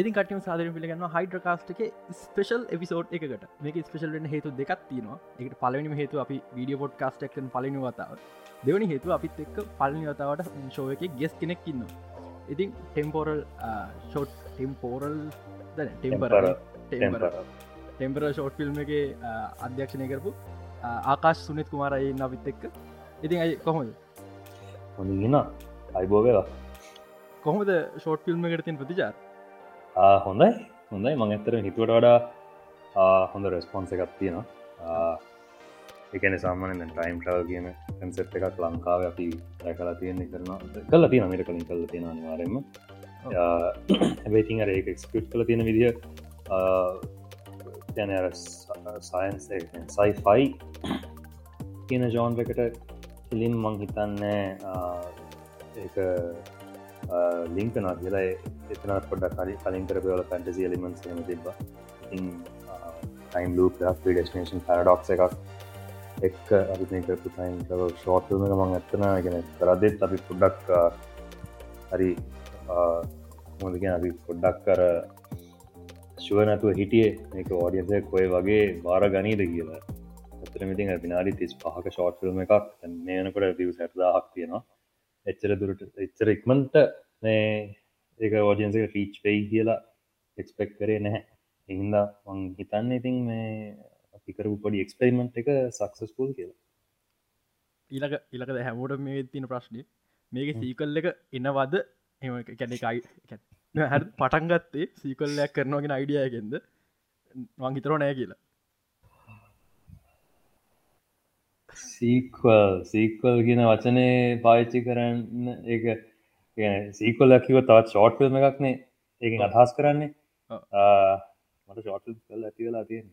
ඉතින් කටම සාදර පිළිගන්න හයිඩ්‍රකාස්ට් එක ස්පේෂල් එපිසෝඩ් එකට මේක ස්පේෂල් වෙන හේතු දෙකක් තියෙනවා. එකට පලවෙනි හේතු අපි වීඩිය පොඩ් කාස්ටක්න පලනි වතාව. දෙවනි හේතු අපිත් එක්ක පලනි වතාවට ශෝව එක ගෙස් කෙනෙක් ඉන්නවා. ඉතින් temporal short temporal temper temper short film එක අධ්‍යක්ෂණය කරපු ආකාශ සුනෙත් කුමාරයි අපිත් එක්ක. ඉතින් අයි කොහොමද? හොඳගෙන අයිබෝවෙලා කොහොමද ෂෝට් ෆිල්ම් එකට තින් ප්‍රතිචාර හොඳයි. හොඳයි. මං ඇත්තර හිතුවට වඩා හොඳ රෙස්පොන්ස එකක් තියෙනවා. එකන සාමානෙන් ටයිම් ටව කියන කන්සෙප් එකක් ලංකාව අපි රැකලා තියෙන්නේ කරන කල්ල තිය අමිට කලින් කල්ල තියෙන අනිවාරෙන්ම හැබයිතින් අර ඒක එක්ස්පිට් කල තියෙන විදිහ තැන සයින්ස් සයිෆයි කියන ජෝන් එකට ඉලින් මං හිතන්නේ ඒ ලිංක නා කියලා එතනත් පොඩක් හරි කලින් කරපවල පැන්ටසි එලිමන්ස් ම තිබ ටයිම් ලූප ඩෙස්නේෂන් පැරඩොක්ස එකක් එක් අපි කරපු ටයිම් ෂෝට්ම මං ඇත්තන ගෙන කරදෙත් අපි පොඩ්ඩක් හරි මොදගෙන අපි පොඩ්ඩක් කර ශුව නැතුව හිටියේ මේක ෝඩියන්සය කොය වගේ බාර ගනීද කියලා. ඇතරමිතින් පිනාඩි තිස් පහක ෂෝට් ෆිල්ම් එකක් මේනකොට දිව සැටදාහක් තියෙනවා. එච්චර දුරට එච්චර ඉක්මන්ට මේ ඒක ෝජන්සක ෆීච් වෙයි කියලා එක්ස්පෙක් කරේ නැහැ. එහින්දා මං හිතන්න ඉතින් මේ අපිකරපු පොඩි එක්ස්පෙරිමෙන්ට් එක සක්සස්පුල් කියලා. ඊලක ඉලක හැමෝට මේ තින ප්‍රශ්නය මේක සීකල් එක එනවද? එම කැනෙකයි හැ පටන්ගත්තේ සීකල්ලයක් කරනවාගෙන අයිඩියයගෙන්ද මං හිතරෝ නෑ කියලා සීක්වල් සීක්වල් කියන වචනය පාච්චි කරන්න ඒ සීකොල් ලැකිව තවත් ෂෝට් ෆිල්ම් එකක්නේ ඒ අදහස් කරන්නේ. මට ෂෝට් කල් ඇති වෙලා තියෙන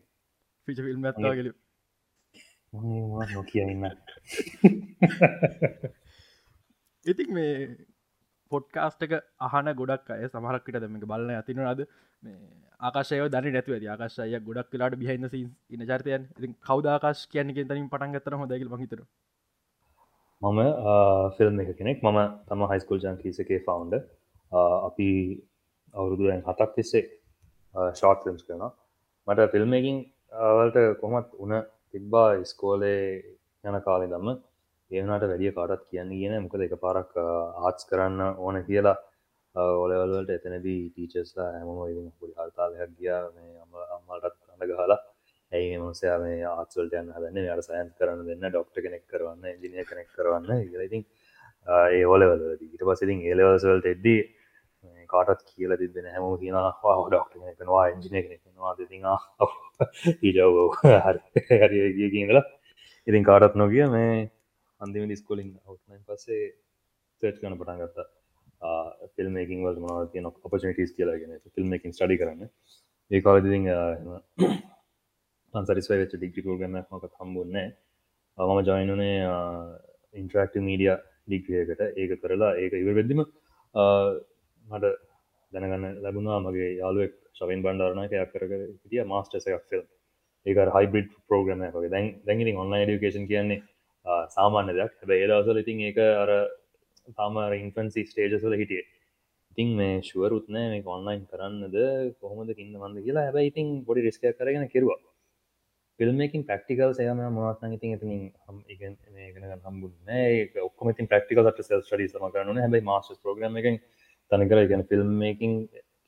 ෆිච ෆිල්ම් ඇත්තාගල නොකියන්න ඉතික් මේ පොඩ්කාස්ටක අහන ගොඩක් අය සමහරක්කට දෙමක බලන්න ඇතිනවාද ආකාශය දන නැතුව ඇති. ආකාශය ගොඩක් වෙලාට බිහින්න ඉන්න චර්තයන්. ඉති කවදාකාශ කියන්නක තනින් පටන් ගතර හොදැකල් මහිතර මම ෆිල්ම් එක කෙනෙක්. මම තම හයිස්කෝල් ජංකීසකේ ෆවන්ඩ අපි අවුරුදුුවෙන් හතක් තිස්සේ ෂෝට් ෆිල්ම්ස් කරන මට ෆිල්ම්මකින් වලට කොමත් උන තිබ්බා ස්කෝලේ යන කාලෙ දම්ම ඒනට වැඩිය කාටත් කියන්න කියන මොකද එක පාරක් ආත්ස් කරන්න ඕන කියලා ඔලවල්වලට එතනදී ටීචස්ලා හැමම පොඩි හල්තාලයක් ගියා මේ අම අම්මලටත් අඳ ගහලා ඇයි මොසයා මේ ආත්වල්ට යන්න හදන්න යට සයන්ස් කරන්න දෙන්න ඩොක්ට කෙනෙක් කරවන්න ඉජිනිය කෙනෙක් කරවන්න ඉතින් ඒ ඕලවල ඊට පසිතින් ඒලවසවලට එද්දී කාටත් කියල තිබෙන හැම කියන ඩොක්ට කෙනෙකනවා ඉජිනය කෙනෙක්වා දෙති ඊජව හරි ගිය කියල ඉතින් කාටත් නොගිය මේ අන්දිම ඩිස්කොලින් අවට්නයින් පස්සේ සේට් කන පටන් ගත්තා. ෆිල්මකින් වල් මන තියන ඔපචනිටස් කියලාගෙන ෆිල්මකින් ස්ටඩි කරන්න. ඒ කාලදි පන්සරිස්වයි වෙච්ච ඩිග්‍රි ගන්න මක හම්බුන්නේ මම ජොයිනුනේ ඉන්ටරක්ට මීඩිය ඩිග්‍රියකට ඒක කරලා ඒක ඉවර වෙද්දිම මට දැනගන්න ලැබුණා. මගේ යාලුවෙක් ශවෙන් බණ්ඩාරණයකයක් කර හිටිය මාස්ටර්ස එකක් ෆිල්ම් ඒක හයිබිඩ් ප්‍රෝග්‍රම එක දැන් දැඟින් ඔන්ලයින් ඩිකේෂන් කියන්නේ සාමාන්‍ය දෙයක්. හැබ ඒදවසල ඉතින් ඒක අර තාමර ඉන්ෆන්සි ස්ටේජසල හිටිය. ඉතින් මේ ශුවරුත්නෑ මේ ඔන්ලයින් කරන්නද කොහොමද කින්න වන්ද කියලා. හැබයි ඉතින් පොඩි රිස්කය කරගෙන කෙරවා. ෆිල්මකින් ප්‍රක්ටිකල් සයම මවත්න ඉතින් එතින් හම් ඉගෙන හම්බුන්න ඔක්කොමතින් ප්‍රක්ටිකල් සෙල් ටඩි සම කරන හැබයි මස්ට ප්‍රග්‍රම එක තනකර ගැන ෆිල්ම්මකින්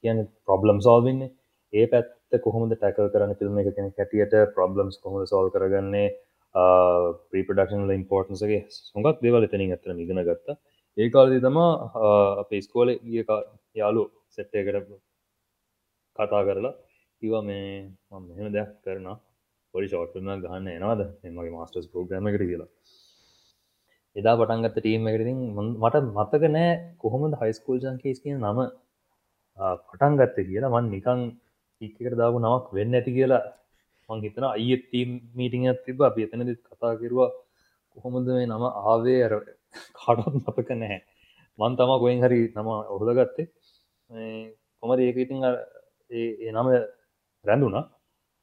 කියන ප්‍රබ්ලම් සෝල්වෙන්නේ ඒ පැත්ත කොහොමද ටැකල් කරන්න? ෆිල්ම් එක කෙන හැටියට ප්‍රබ්ලම්ස් කොහොද සෝල් කරගන්නේ? ප්‍රීපඩක්ෂන් ඉම්පෝර්ටන්සගේ සොඟක් දෙවල එතනින් ඇතන ඉගෙන ගත්තා ඒ කාලදී තමා අපේ ස්කෝල ගිය යාලු සෙට්ටයකට කතා කරලා කිවා මේ මෙහෙම දෙයක් කරන පොඩි ෂෝට්ම ගහන්න එනවාද එමගේ මාස්ටර්ස් පෝග්‍රම එකට කියලා එදා පටන්ගත්ත ටීම් එකටින් මට මතක නෑ කොහොමද හයිස්කෝල් ජංකේස් කියන නම පටන් ගත්ත කියලා මන් නිකං ඉකට දාපු නමක් වෙන්න ඇති කියලා මං හිතන අයිත් තීම් මීටිං තිබ අපි එතනදත් කතා කිරවා කොහොමද මේ නම ආවේ? අර කාටත් මතක නැහැ. මන් තම ගොයෙන් හරි නම ඔහුද ගත්තේ කොමද ඒක ඉතින් ඒ නම රැඳුනා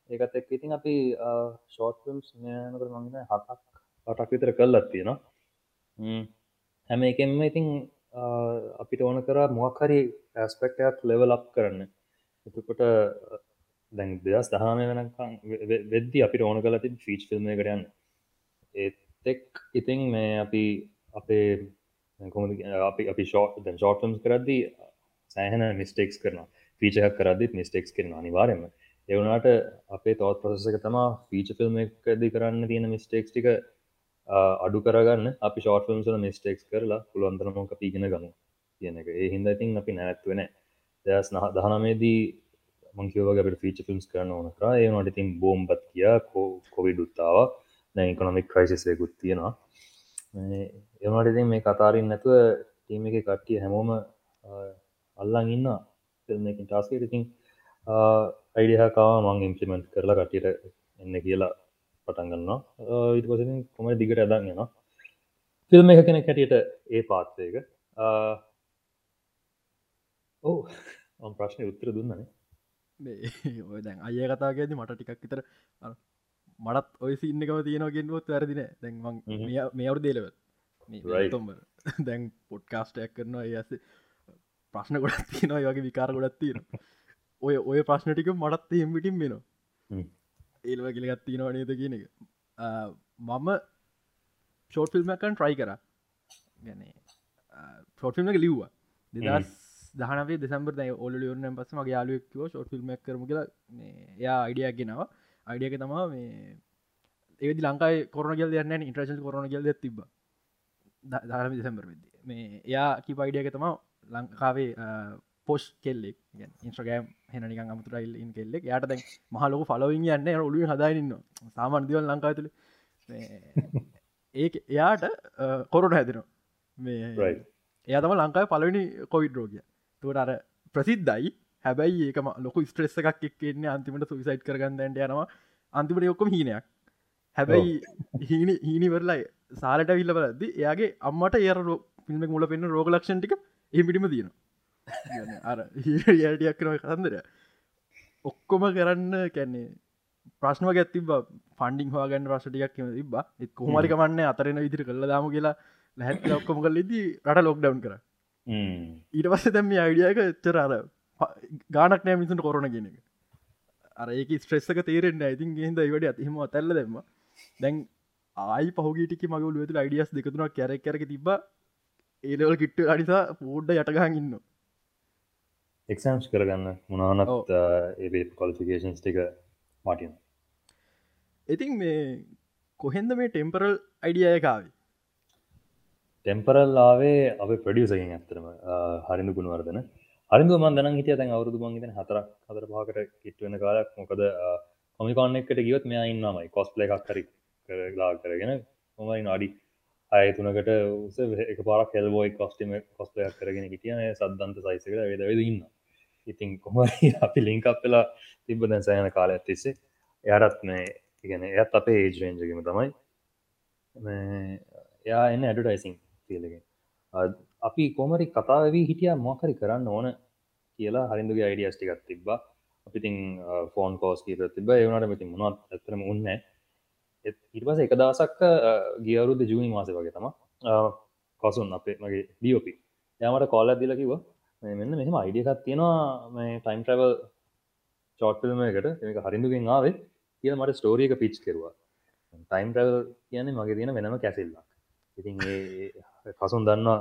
ඒකත් එක් ඉතින් අපි ෂෝට්ම්ස් නකට මංගෙන හතක් පටක් විතර කල්ලත් තියෙනවා. හැම. එකෙන්ම ඉතින් අපිට ඕන කර මොක්හරි ඇස්පෙක්ටයක් ලෙවල් අප් කරන්න. එතකොට දැන් දෙදස් දහනය වෙනකම් වෙද්දි අපි ඕන කල තින් ෆීච් ෆිල්ම් කරයන්න ඒතෙක් ඉතින් මේ අපි අපේ කොම අපි අපි ෂෝට් දැන් ෂෝටම්ස් කරද්දී සෑහන මිස්ටෙක්ස් කරන ෆීචහක් කරදදිත් මිස්ටෙක්ස් කරන අනිවාරෙන්ම එවුණට අපේ තවත් ප්‍රසක තමා ෆීච ෆිල්ම් එකදී කරන්න තියෙන මිස්ටෙක්ස් ටික අඩු කරගන්න. අපි ෂෝට ෆිල්ම්සල මිස්ටෙක්ස් කරලා පුළුවන්තරම අපිගෙන ගමු කියන එක. ඒ හින්ද ඉතින් අපි නැත්වෙන දස් නහ දහනමේදී මංකිවගේ ෆීච ෆිල්ම්ස් කරන ඕන කර ඒනට ඉතින් බෝම්බත් කියා කෝ කොවිඩ් උත්තාව. දැ ඉකොනොමික් ක්‍රයිසිස්යකුත් තියෙනවා. එනට ඉතින් මේ කතාරින් නැතුව ටීම එක කට්ටිය හැමෝම අල්ලන් ඉන්න ෆිල්ම්කින් ටාස්කට ඉතින් අයිඩියහකාව මං ඉම්පලිමෙන්ට් කරලා කටියට එන්න කියලා පටන්ගන්නවා ඉට පසින් කොම දිගට ඇදන්ගෙන ෆිල්ම් එක කෙන කැටියට ඒ පාත්වයක ඕ ඔම් ප්‍රශ්නය උත්තර දුන්නනේ. ඔය දැන් අය කතාගේද මට ටිකක් විතර මටත් ඔය සින්නකම තියෙනගෙන්වත් වැරදින දැන්මං මේ අවුරු දේලව තොම්බ දැන් පොඩ්කාස්ටයක් කරනවා ඇස ප්‍රශ්න ගොඩත් තියෙනවා වගේ විකාර ගොඩත් තියෙන ඔය ඔය ප්‍රශ්න ටික මටත් එම්විටින් වෙනවා. ඒල්ව කියලගත් තියෙනවා නේද කියන එක. මම ෂෝට් ෆිල්ම්මකන් ට්‍රයි කර. ගැන ෂෝට් ෆිල්ම් එක ලිව්වා. දෙදස් දහනේ දෙසම්බර ඔල ලියවරන පස මගේ යාලුවක්ව ෂෝට් ෆිල්ම් කරම කියලා. එයා අයිඩියක් ගෙනවා. අයිඩියක තමා මේ ඒදි ලංකායි කොරන ගල් යන්න ඉන්ට්‍රශල් කොරන ගල්ද තිබ ධරම දෙසම්බර වෙද මේ එයා කි පයිඩියක තමා ලංකාවේ පොස් කෙල්ලෙක්. ඉන්ස්්‍රගෑම් හෙනනික අමතුරයිල් ඉන් කෙල්ලෙක්. යට දැන් මහලොක ෆලවින් යන්න ඔලු හදායින්න සාමන් දිවල් ලංකාතුල ඒ එයාට කොරට හැදෙනවා. මේ එයා තම ලංකායි පලවෙනි කොවිඩ් රෝගිය තුවට අර ප්‍රසිද්ධයි. හැබැයි ඒකම ලොක ස්ට්‍රෙස්ස එකක් එක්න්නේ අන්තිමට සුවිසයිට් කරගන්නට යනවා. අන්තිමට යොක්කොම හීනයක්. හැබැයි හීනි හීනිවරලයි සාලට විල්ල බලද එයාගේ අම්මට ඒර පිල්ම මුල පෙන්න්න රෝග ලක්ෂන්ටික එමිටිම තියෙනවා. අර හිටියක් කරන කතන්දර ඔක්කොම කරන්න කැන්නේ ප්‍රශ්නව ගැත්තිබ ෆන්ඩිං හවාගන්න රශටියක් තිබ එත් කොමරිකමන්න අතරන විදිරි කල්ල දාම කියලා. නැහැත් ඔක්කොම කල්ලෙදී රට ලොක්ඩවන් කර ඊට පස්ස තැම අයිඩියක එච්චර අර ගානක් නෑ මිසුට කොරන ගෙන එක. අර ඒක ස්ට්‍රෙස්සක තේරෙන්න්න ඉතින් ගෙහිද ඉවට අතිහෙම තැල්ල දෙම දැන් ආයි පහුගීටික මගුල වෙතු අයිඩියස් දෙකතුනක් කැරක් කරක තිබ ඒලවල් කිට්ට අනිසා පෝඩ්ඩ යටගහන් ඉන්න එක්සම්ස් කරගන්න මොනානත් ඒ කොලිෆිකේෂන්ස් ටික මටින් ඉතින් මේ කොහෙන්ද මේ ටෙම්පරල් අයිඩියයකාවේ ටෙම්පරල්ලාවේ අප ප්‍රඩියසකින් ඇත්තරම හරිඳු ගුණවර්දන හරිදු මන් දන හිටිය තැන් අවුරදු මන්ගත හතරක් හතර පහකට කිට්වෙන කාලක් මොකද කොමිකොන්න එකට ගියොත් මෙයා ඉන්නමයි කොස්පල එකක් හරි කරලා කරගෙන මොමයි අඩි අය තුනකට උස එක පාරක් හෙල්බෝයි කොස්ටිම කොස්පලයක් කරගෙන හිටියන සද්ධන්ත සයිසකට වෙද වෙද ඉන්න ඉතින් කොමයි අපි ලිංකක් වෙලා තිබ දැන් සෑන කාල ඇතිස්සේ එයාටත් මේ ඉගෙන එයත් අපේ ඒජරේන්ජගම තමයි. එයා එන්න ඇඩටයිසින් කියලගෙන අපි කොමරි කතාවී හිටිය මොකරි කරන්න ඕන කියලා හරිදුගේ අයිඩියස් ටිකත් තිබ්බා. අපිතින් ෆෝන් කෝස් කීර තිබ ඒවනට මෙති මොනත් ඇතරම උන්න ඉර්පස එක දවසක් ගියවරුද ජූනි මාස වගේ තම කසුන් අපේ මගේ ඩියෝපි යමට කොල්ල දිලකිව මෙන්න මෙහම අයිඩියකත් තියෙනවා. මේ ටයිම් ට්‍රවල් චෝට්ෆිල්ම එකට. එක හරිදුගෙන් ආවේ කිය මට ස්ටෝරියක පිච් කෙරවා. ටයිම් ට්‍රවල් කියන්නේ මගේ තියෙන වෙනම කැසිල්ලක්. ඉතින් කසුන් දන්නවා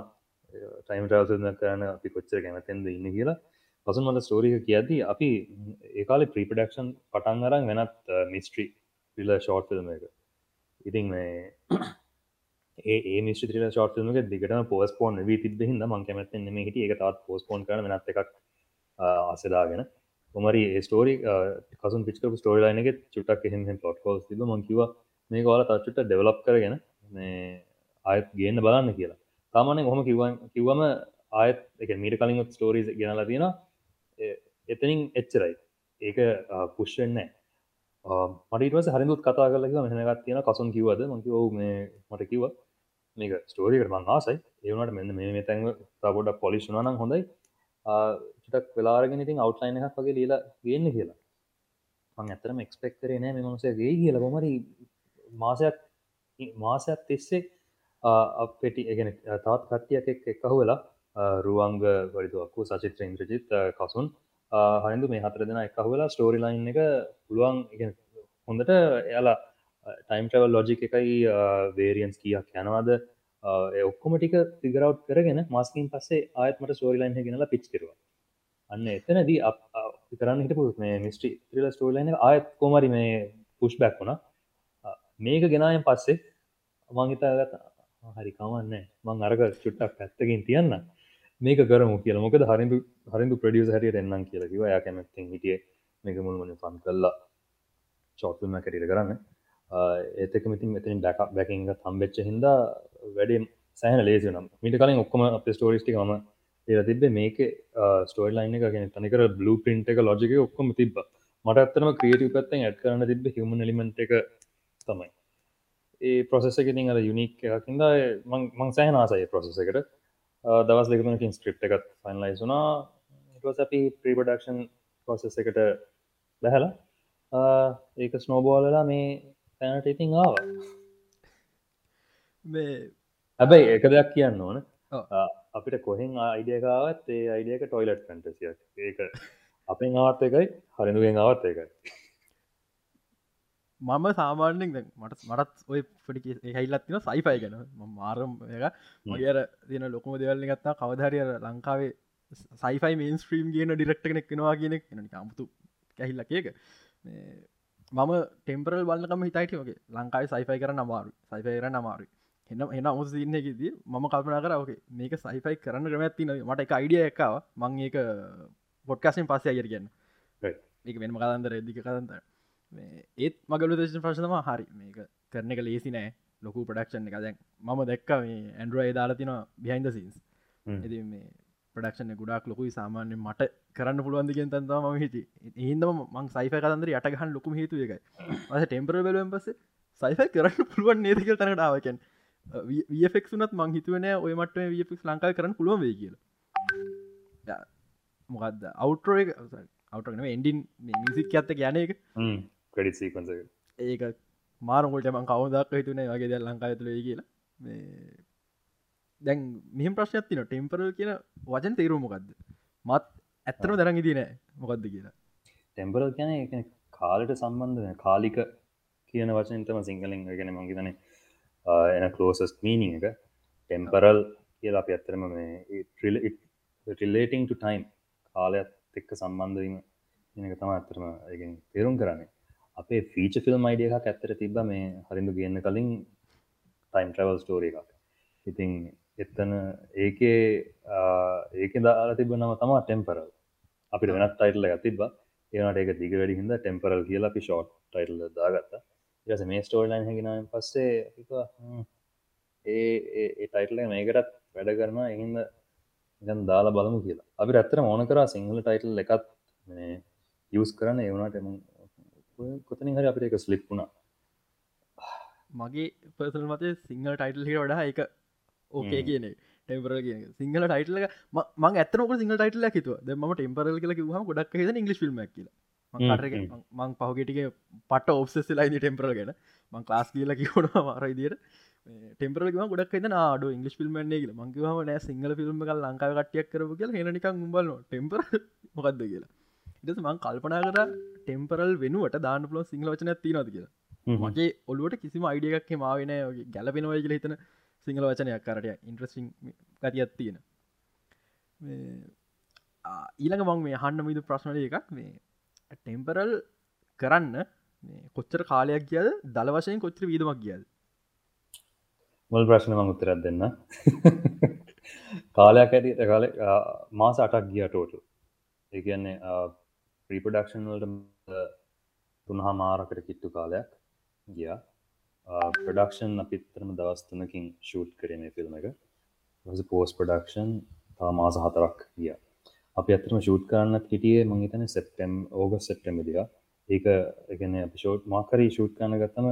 ටයිම් ට්‍රවල්න කරන අපි කොච්චර කැමතෙන්ද ඉන්න කියලා. පසුන් මට ස්ටෝරික කියදී අපි ඒකාල ප්‍රීපඩක්ෂන් පටන් අරන් වෙනත් මිස්ට්‍රී පිල ෂෝට් ෆිල්ම් එක. ඉතින් මේ ඒ මිස්ට්‍රිල ෂෝට් ිල්ම දිගට පෝස් පෝන් වී තිබ හිද මං කැමති මේ හිට එක තාත් පෝස් පෝන් කරන වෙනත් එකක් අසදාගෙන කොමරි ස්ටෝරි කසු පිචක ස්ටෝරිලයින එක චුටක් එහෙම පොට් කෝස් තිබ මංකිව මේ ගෝල තච්චුට ඩෙවලප් කරගෙන මේ අයත් ගේන්න බලන්න කියලා. තමන හොම කිවන් කිව්වම ආයත් එක මීට කලින් ස්ටෝරීස් ගෙනලා තියෙන එතනින් එච්චරයි. ඒක පුෂ්වෙන්න මටටවස හරිදුත් කතා කල මෙනගත් තියෙන කසුන් කිවද මක ඔව මේ මට කිව මේක ස්ටෝරිකට මං ආසයි. ඒවනට මෙන්න මේ තැන්ව තකොඩ පොලිෂ්නනම් හොඳයි. චටක් වෙලාගෙන ඉතින් අවට්ලයින් එකක් වගේ ලියලා ගන්න කියලා. මං ඇතරම එක්ස්පෙක් කරේ නෑ මනුසයගේ කියලා. කොමරි මාසයක් මාසයක් තිස්සේ අපෙටි එකන තවත් කට්ටියක් එක් එකහු වෙලා රුවංග වරිතුවක්කු සචිත්‍ර ඉන්ද්‍රජිත් කසුන් හරිදු මේ හතර දෙෙන එක හවෙලා ස්ටෝරි ලයින් එක පුළුවන් හොඳට එයාලා ටයිම් ට්‍රවල් ලොජික එකයි වේරියන්ස් කියක් යනවාද ඔක්කොම ටික පිගරව් කරගෙන මස්කින් පස්සේ ආයත්මට ස්ටෝරිලයින් ගෙනලා පිච් කරවා. අන්න එතනදී කරන්න හිටපු මේ මිස්ට්‍රී ත්‍රල ස්ටෝලයින ආයත් කෝමරි මේ පුෂ් බැක් වුණා. මේක ගෙනායෙන් පස්සේ මංහිතාගත හරි කවන්න මං අරක චුට්ටක් පැත්තකින් තියන්න මේක කරමු කියල. මොකද හරිදු හරිදු ප්‍රඩියස් හරියට එන්නම් කියලකිව යා කැමැත්තෙන් හිටිය මේක මුල්මන ෆන් කල්ලා චෝටල්ම කැටිට කරන්න. ඒතක මිතින් මෙතින් බැක් බැකිංග තම්බෙච්ච හිද වැඩේ සෑන ලේසි නම් මිට කලින් ඔක්කොම අප ස්ටෝරිස්ටි ම ඒලා තිබේ මේක ස්ටෝල් ලයින් එක ගෙන තනිකර බ්ලු පින්ට එක ලොජික ඔක්කොම තිබ මට ඇත්තම ක්‍රියටව පැත්තෙන් ඇඩ් කරන්න තිබ හම එලිමෙන්ට් එක තමයි. ඒ ප්‍රොසෙස එකතින් අර යුනික් එකකින්ද මං සෑහන ආසය ප්‍රොසෙස එකට. දවස් දෙකතුනකින් ස්ක්‍රප් එකත් ෆයින්ලයිස් වුනා ඉටස් අපි ප්‍රීපඩක්ෂන් පොසෙස් එකට බැහලා ඒක ස්නෝබෝලලා මේ තැනට ඉතින් ආව. හැබැයි එක දෙයක් කියන්න ඕන. අපිට කොහෙන් අයිඩියකාවත් ඒ අයිඩියක ටොයිලට් කන්ටසියක් ඒක අපෙන් අවත් එකයි හරිඳුවෙන් අවත් එකයි මම සාමාන්‍යෙන් මට මටත් ඔය පටි හැල්ලත්තින සයිෆයි ගැන. මාරම් එක මගේර තියන ලොකුම දෙවල්ල ගත්තා කවධරිය ලංකාවේ සයිෆයි මේන් ස්ත්‍රීම් කියන ඩිරක්ට කෙනෙක් කෙනවා කියනෙක් න අමුතු කැහිල්ලකේක මම ටෙම්පරල් බලන්නකම හිතයිට වගේ ලංකායි සයිෆයි කර නමාරු සයිෆයි කර නමාරු එන්න එන්න අමුස සින්නකිද ම කල්පනා කරගේ මේක සයිෆයි කරන්න ක්‍රමැත්තින මට එක අයිඩිය එකව මං ඒක පොඩ්කාසින් පස්සේ අයර කියන්න. ඒක වෙනම කතන්දර එදික කතන්තර ඒත් මගලු දේශ ප්‍රශ්නම හරි මේක කරන එක ලේසි නෑ. ලොකු ප්‍රඩක්ෂන් එක දැන් මම දැක්ක මේ ඇන්ඩරෝයි දාලතින බිහින්ද සින්ස් ඇති මේ ප්‍රඩක්ෂන ගොඩක් ලොකුයි. සාමාන්‍ය මට කරන්න පුළුවන්දිගෙන් තන්තම ම හිති හිදම මං සයිෆ කතන්දර යටගහන් ලොකුම හේතු එකයි අස ටෙම්පර බලුවෙන් පස සයිෆයි කරන්න පුළුවන් නේතිකල් තනට ආවකැන් වෆෙක් වනත් මං හිතුවන ඔය මට වෆෙක් ලංකායි කරන්න පුළුවන් වේ කියලා. මොකක්ද අවුටරෝ එක අවටන එන්ඩින් මිසික් ඇත්ත ගැන එක ක්‍රඩි සීකන්ස ඒක මාරගොට මං කවදක් හිතුනේ වගේ දැල් ලංකාය තුළ කියලා. දැන් මෙහම ප්‍රශ්නයක් තින ටෙම්පරල් කියන වචන තේරුමොකක්ද මත් ඇත්තන දැරඟ දිනෑ මොකක්ද කියලා. ටෙම්පරල් කියන එක කාලට සම්බන්ධ කාලික කියන වචනතම සිංහලින් ගෙන මංගිතන එන කලෝසස් මීනිං එක. ටෙම්පරල් කියලා අපි ඇත්තරම මේ රිලේටිං ටයිම් කාලයක් එක්ක සම්බන්ධවීම එක තම ඇත්තරම තේරුම් කරන්නේ අපේ ෆීච ෆිල්ම් අයිඩිය එකක් ඇත්තර තිබ මේ හරිඳු ගන්න කලින් ටයිම් ට්‍රවල් ස්ටෝර එකක්. ඉතිං එත්තන ඒකේ ඒක දාලා තිබනම තම ටෙම්පරල් අපිට වෙනත් ටයිටල ඇතිබ ඒනට ඒක දිග වැඩි හිද ටෙම්පරල් කියලා අපි ෂෝට් ටයිටල් දාගත්ත. ඊස මේ ස්ටෝල්ලයින් හැගෙනන් පස්සේ ඒ ඒ ටයිටල මේකටත් වැඩ කරන එහින්ද ගන් දාලා බලමු කියලා. අපි ඇත්තර ඕන කරා සිංහල ටයිටල් එකත් යස් කරන්න. ඒවුණට එම කොතනින් හරි අපිට එක ස්ලිප් වුණා. මගේ පර්සල් මතය සිංහල ටයිටල් හිට වඩා එක. ඕකේ කියන ටෙම්පර කියන සිංහල ටයිටල මං ඇතනක සිංහල ටයිටල හිතුව. ද ම ටෙම්පරල් කියල හම ගොඩක් හෙද ඉංගලි ිල්ම කියල. මං පහුගෙටිගේ පට ඔප්සෙස්ලයිනි ටෙම්පරල් ගෙන. මං ලාස් කියල කිවුණ මාරයිදියට ටෙම්පරල ගොඩක් ෙද නාඩ ඉංගලි ිල්මන්නේ කියල. මංගේම නෑ සිංහල ෆිල්ම් කල් ලංකාව කටියක් කරපු කියල. හෙනික උඹල ටෙම්පර මොකක්ද කියලා ඉදස මං කල්පනා කර ටෙම්පරල් වෙනුවට දාන්න පුලො සිංහල වචන තිනද කියලා. මගේ ඔලුවට කිසිම අයිඩියක් මාවෙන ගැලපෙනවයි කියල හිතන සිංහල වචනයක් කරටය ඉන්ට්‍රසිං ගතියක් තියෙන. ඊළඟ මං මේ හන්න මිදු ප්‍රශ්නල එකක් මේ ටෙම්පරල් කරන්න කොච්චර කාලයක් කියද දල වශයෙන් කොච්චර වීදමක් කියද මුල් ප්‍රශ්න මං උත්තරත් දෙන්න. කාලයක් ඇති කාල මාස අටක් ගිය ටෝටල් ඒගන්නේ ප්‍රීපඩක්ෂන් වලට තුනහා මාරකට කිට්ටු කාලයක් ගියා. ප්‍රඩක්ෂන් අපිත්තරම දවස්තුනකින් ෂූට් කරන ෆිල්ම් එක. පෝස් ප්‍රඩක්ෂන් තා මාස හතරක් ගිය. අපි අතරම ෂූට් කරන්න හිටියේ මංහිතන සෙප්ටම් ඕග සෙප්ටම දිය ඒක එකන ෂෝට් මාකරී ෂූට් කරන ගත්තම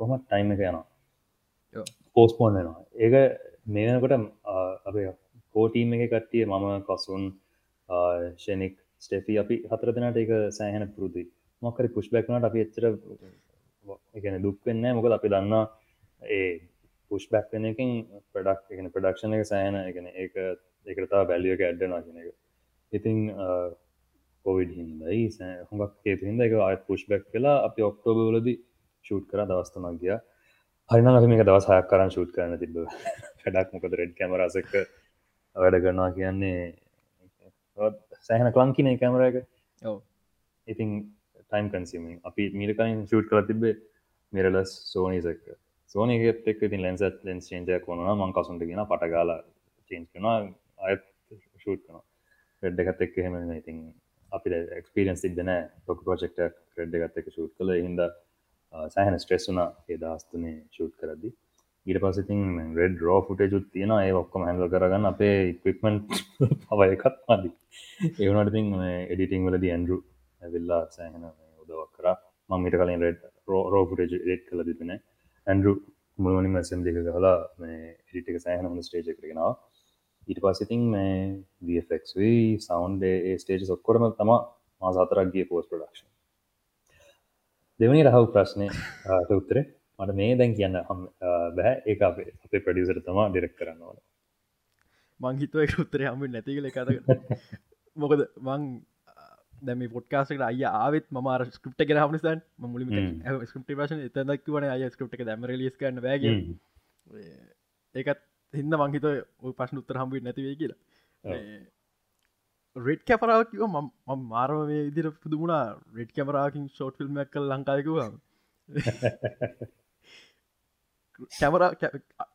කොම ටයිම එක යනවා. පෝස්පෝන් වෙනවා. ඒක මේනකොට අපේ කෝටීම එක කට්ටිය මම කසුන් ෂෙනෙක් ස්ටේෆී අපි හතර දෙනට එක සෑහන පුරුදුයි. මොකරි පුෂ් බැක්නට අපි එච්චර එකන දුක්වෙන්න මොකද අපි දන්නා ඒ පුෂ් බැක් වෙන එකින් ප්‍රඩක් එකන ප්‍රඩක්ෂණ එක සෑන එකන ඒක එකතා බැලියක ඇඩ්ඩනා කෙන එක. ඉතිං කොවිඩ් හින්දයි හොඟක් හේතු හිද එක අය පුෂ් බැක් වෙලා අපි ඔක්ටෝබවලදි ෂූට් කර දවස්තමක් ගිය. හරිනම් අපි මේක දවස් හයක් කරන්න ෂූට් කරන්න තිබ වැඩක් මොකද රෙඩ් කැමරසක වැඩ කරනවා කියන්නේ සෑහන කලංකිනේ කැමර එක. ඉතින් ටයිම් කන්සිමින් අපි මීරකයින් ෂූට් කළ තිබේ මිරලස් සෝනිසක සෝනයගෙත් එක් ඉතින් ලැන්ස ලෙන්ස් චේන්ජය කොන මං කසුන්ට ගෙන පටගාල චේන්ස් කන අයත් ෂූට් කන රෙඩ් එකත් එක් හෙම ඉතින් අපි එක්ස්පිරියන්ස් තිබෙන ලොක ප්‍රජෙක්ට රෙඩ් එකත් එක ෂූට් කළ. හිද සෑහන ස්ට්‍රෙස් වුනා ඒ දස්තුනේ ෂූට් කරදි ඊට පසිතින් රෙඩ් රෝ ෆුටේජුත් තියෙන ඒ ඔක්කොම හැඳල කරගන්න අපේ ඉක්වික්මන්් පව එකත් මදි ඒවනටතින් එඩිටිං වලද ඇන්ඩරු ඇවිල්ලා සෑහෙන උදවක් කර. මංමිට කලින් රෙඩ් රෝ ෆුටේජ් එඩ් කළ තිබෙන ඇන්ඩරු මුළුවනින් මැසම් දෙක කලා එඩිටික සෑහන හොඳ ස්ටේජ කරගෙනවා ඊට පසිතින් මේ වෆක්වී සවන්් ඒ ස්ටේජ සොක්කොටම තම මා සතරක්ගේ පෝස් ප්‍රඩක්ෂන් දෙවනි රහව ප්‍රශ්නය උත්තරේ? මට මේ දැන් කියන්න හම් බැහැ ඒ අපේ අපේ ප්‍රඩියසර තමා ඩිරෙක් කරන්න ඕන. මංහිතුව එක උත්තරය හම නැතිකල කත මොකද මං දැම පොට්කාසට අය ආවත් මර ස්කප්ට කර හමනිසන් මුලිම ස්කප්ට පශන එතදක් වන අය ස්කප්ට එක දැම ලිස් කරන්න බෑග ඒකත් හින්න මංහිත පශන උත්තර හම්බුව නැතිවේ කියලා. රෙඩ් කැපරාවකිව ම මාරම මේ ඉදිර පුදුමුණා රෙඩ් කැමරාකින් ෂෝට් ෆිල්ම් කල් ලංකායකුවා කැමර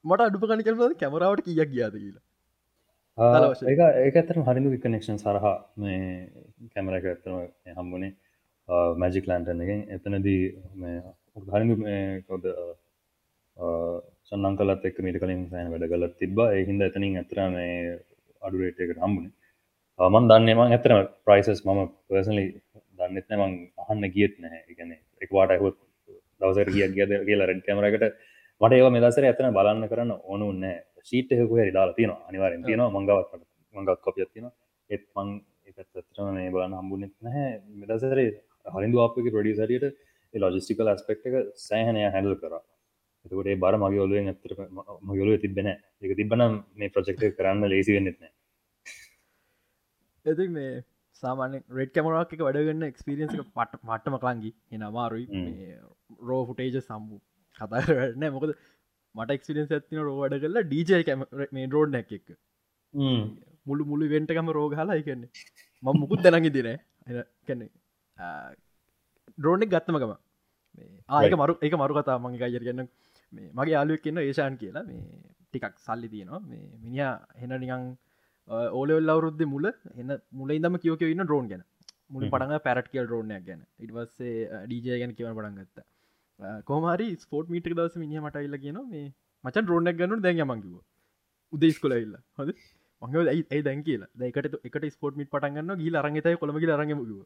මට අඩුප කනි කරනද කැමරාවට කියක් ගියාද කියලා. ඒ ඒක ඇතරම හරිදු විකනෙක්ෂන් සරහ මේ කැමර එක ඇත්තම හම්බුණේ මැජික් ලන්ටන එකෙන්. එතනදී හරිදු කොද සන්නං කලත් එක් මීට කලින් සෑන වැඩ කලත් තිබ එහින්ද එතනින් ඇතර මේ අඩුරේටකට හම්බුණේ මන් දන්නේ මං ඇතරම ප්‍රයිසස් මම පර්සලි දන්නෙත්න මං අහන්න ගියත් නැහැ. එකන එක්වාට හොත් දවසර කිය ගියද කියලා රෙඩ් කැමරකට මට ඒව මෙදසර ඇතන බලන්න කරන්න ඕනුන්න ශීට හකු හරි දාලා තියෙන අනිවාරෙන් තියෙන මංගවත් මංගත් කොපියත් තියෙන එත් මං එකත්තරම මේ බලන්න හම්බුනෙත් නැහැ. මෙදසරේ හරිදු අපක ප්‍රඩියසරියට ලොජිස්ටිකල් ඇස්පෙක්් එක සෑහනය හැඩල් කර. එතකොට බර මගේ ඔලුවෙන් ඇතර මගලුව තිබෙන එක තිබන මේ ප්‍රජෙක්ට කරන්න ලේසි වෙන්නෙත්න ඇති මේ සාමාන රෙඩ් කැමරක් එක වැඩගන්න එක්ස්පිරියන්ස පට පට්ටම කලංගි එන අමාරුයි. රෝ ෆුටේජ සම්බු කතාරන මොකද මට එක්ස්පිරියන්ස් ඇතින රෝ වැඩ කරලා ඩීජය කැම මේ රෝඩ් නැක් එක්. මුළු මුළු වෙන්ටකම රෝගහලා එකන්නේ ම මුකුත් දැනගි දින කැන්නේ ඩ්‍රෝනෙක් ගත්තමකම ආයක මරු එක මරු කතා මගේ අයර ගන්න මගේ යාලුවක් කියන්න ඒෂාන් කියලා. මේ ටිකක් සල්ලි තියෙනවා. මේ මිනිා හෙන නිකං ඕලෙවල් අවරුද්ධ මුල එන්න මුල ඉදම කියෝක ඉන්න ඩ්‍රෝන් ගැන. මුල පටඟ පැරට් කියල් ඩ්‍රෝනයක් ගැන. ඉටවස්සේ ඩීජය ගැන කියවන පටන් ගත්ත කොමරි ස්පෝට් මීට දවස මිනි මටයිල්ල කියන මේ මචන් ඩ්‍රෝනක් ගන්නු දැන් මංකිව උදේ ස්කොලඉල්ල හොද මංග ඇයි දැන් කියලා? දැකට එකට ස්පෝට් මිට පටන්ගන්න ගී අරගතයි කොළමගි අරගමකිව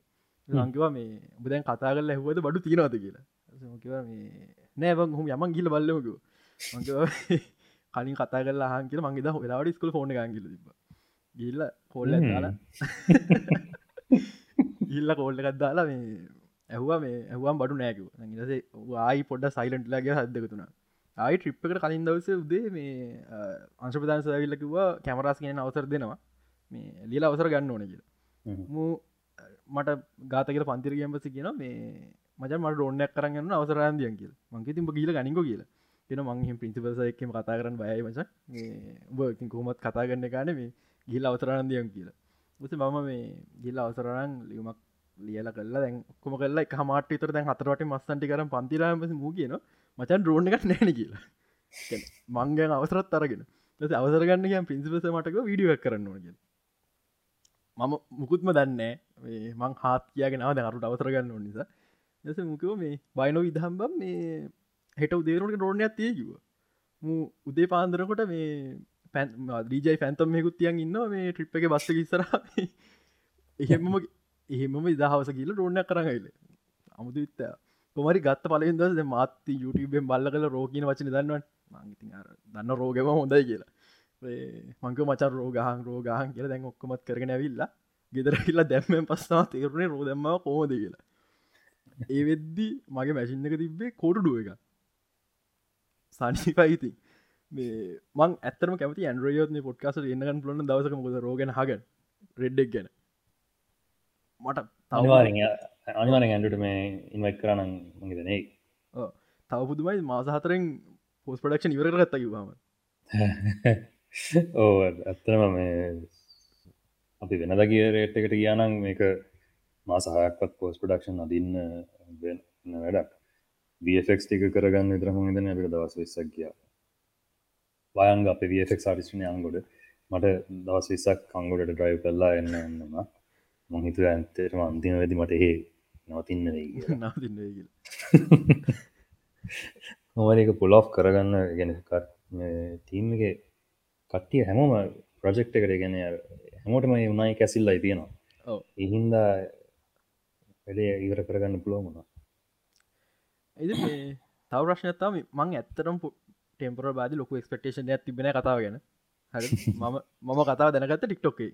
ලංකිවා මේ බුදැන් කතා කල ඇහුවද බඩු තිනවාද කියලා? නෑවන් හුම යමන් ගිල බල්ලමකව මං කලින් කතා කල හන් මගේ ද වෙලාවට ස්කල් ෆෝන ගගිල තිබ ගිල්ල කොල්ල දාලා ඉල්ල කෝල්ල එකත් දාලා මේ ඇහවා මේ ඇහවාම් බඩු නෑකව ඉසේ ආයි පොඩ්ඩ සයිලන්ට්ලගේ හදකතුන ආයි ට්‍රිප්කට කලින් දවස උදේ මේ අංශපදාන සවිල්ලකිවා කැමරස් කියෙන අවසර දෙනවා. මේ ලියල අවසර ගන්න ඕන කියලා. මූ මට ගාතකට පන්තිරගම්පසි කියන මේ මච මට ොන්නක් කරන්න අවසරන්දියන් කියල. මංගේ තිබ ගීල ගනික කියලා. කියෙන මංහිම පින්සිපස එකම කතා කරන්න බයයි මච උබ කොහොමත් කතා ගන්න ගන මේ ගිල් අවසරන්දියන් කියලා. උස මම මේ ගිල්ල අවසරරන් ලියමක් ලියල කල්ලා දැන් කොම කල්ලා එක මාට තර දැන් හතරට මස්සන්ටි කර පන්තිරාමස මූ කියන මචන් රෝණ එකක් නැන කියලා. මංගන් අවසරත් අරගෙන. අවසරගන්න කිය පින්සිපස මටක වීඩියක් කරන්න ඕනගෙන මම මුකුත්ම දන්නේ මං හත් කියගෙන අද අරුට අවසරගන්න ඕ නිසා. නැස මුකව මේ බයිනෝ විදහම්බම් මේ හෙට උදේරුට රෝණයක් තියකිව මූ උදේ පාන්දරකොට මේ පැන් දීජයි ෆැන්තම් මෙකුත් තියන් ඉන්න මේ ට්‍රිප් එක බස්ස ඉස්සර එහෙම එහෙමම ඉදහවස කියල රෝණයක් කරගයිල අමුතු විත්ත. කොමරි ගත්ත පලින් දස මාත්ති යුටබෙන් බල්ල කල රෝගීන වචන දන්නවන්. මංගති දන්න රෝගම හොඳයි කියලා. මංක මචා රෝගහන් රෝගහන් කියල දැන් ඔක්කොමත් කරගෙන ඇවිල්ලා ගෙදර කියලා දැම්මෙන් පස්සා තේරුණේ රෝදම්ම කෝමද කියලා. ඒ වෙද්දි මගේ මැසින් එක තිබ්බේ කොටුඩුව එක සනිපයිති මේ මං ඇතරම කැමති ඇන්ඩ්‍රයෝත් පොට්කාස එන්නගන් ලොන්න දවසක මොද රෝගෙන හග රෙඩ්ඩක් ගැන. මට අනිවාරෙන් අනිවාරෙන් ඇන්ඩට මේ ඉන්වයිට කරන්න මගේදනෙයි තව පුදුමයි මාස හතරෙන් පෝස් පඩක්ෂන් ඉවර ගත්ත කිවාම ඕ ඇත්තනම මේ අපි වෙනද කිය රේට් එකට කියනම් මේක මාසහයක්පත් පෝස් පඩක්ෂන් අදින්න වැඩක්. වෆෙක් ටික කරගන්න විතරහම ඉදන අපිට දවස් විස්සක් කියා වයංග අප වෆෙක් ආටිස්ටන අංගොඩ. මට දවස් විස්සක් කංගොඩට ඩ්‍රයිව් කරලා එන්න එන්නම මහිතු ඇන්තේටම අන්තිම වෙදි මට ඒ නවතින්න වෙයි මොවරක පුලෝ් කරගන්න ගෙන ටීම් එක කට්ටිය හැමෝම ප්‍රජෙක්් එකට ගැන හැමෝටම උනායි කැසිල්ලයි තියෙනවා. එහින්දා වැඩේ ඉවර කරගන්න පුලෝමුණා එද තව ප්‍රශ්නතාව මං ඇත්තරම් ටෙම්පර බාද ලොක ක්ස්පෙක්ටේෂන් ඇ තිබෙන කතාව ගැන. හ මම මම කතාව දැනගත්ත ටික්ටොක්කේ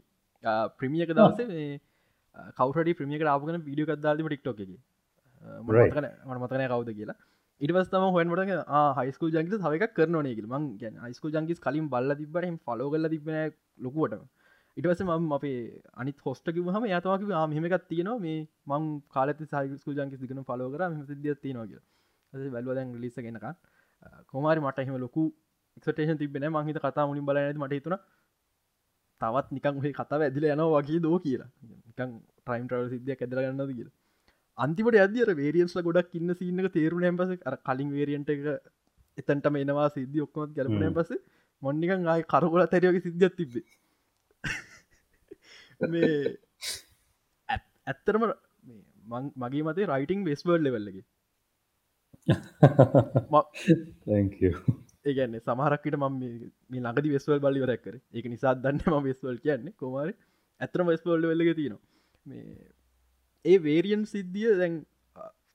ප්‍රමියක දවසේ මේ කවට ප්‍රමියක ආපගන වීඩිය කක්දාලම ටික්ටොක් එක. මතන කවුද කියලා. ඉටවස්තම හොන්ට හයිස්කල් ජංගි හවක කරන නේගල මං ගැන හයිස්කල් ජංගිස් කලින් බල්ල තිබට ෆලෝ කල්ල තිබෙන ලොකුවට ඉටවස ම අපේ අනි හොස්ටක හම යතවක මෙමකත් තියෙනවා. මේ මං කාලත සයිස්කල් ජංගි දිගන ෆලෝ කර සිදිය තියෙනවාගේ වැල්වදැන් ලිස ගෙනක කොමාරි මට එහෙම ලොකු එක්ටේෂන් තිබෙන මහිත කතා මුලින් බල මට හිතුන තවත් නිකන් හේ කතාව ඇදිල යනවා වගේ දෝ කියලා. නිකන් ටයිම් ට්‍රවල් සිද්ධිය ඇදර ගන්නද කියලා. අන්තිමට අදදිර වේරියන්ස්ල ගොඩක් ඉන්න සින්නක තේරුණ පස අර කලින් වේරියන්ට එක එතන්ටම එනවා සිද්ධ ඔක්කොමත් ගැලපුන පස මොන්නිකන් ආය කරගොල තැරයගේ සිද්ධියත් තිබේ මේ ඇත්තරම මගේ මතේ රයිටිං වෙස්වර්ල් ලෙවල්ලගේ ඒගැන්නේ සමහරක්කට ම මේ ලඟදි වෙස්වල් බලිවරක්කර ඒක නිසා දන්න ම වෙස්වල් කියන්නේ කොමර ඇතරම වෙස්වල්ල වෙල්ලග තියෙනවා. මේ ඒ වේරියන් සිද්ධිය දැන්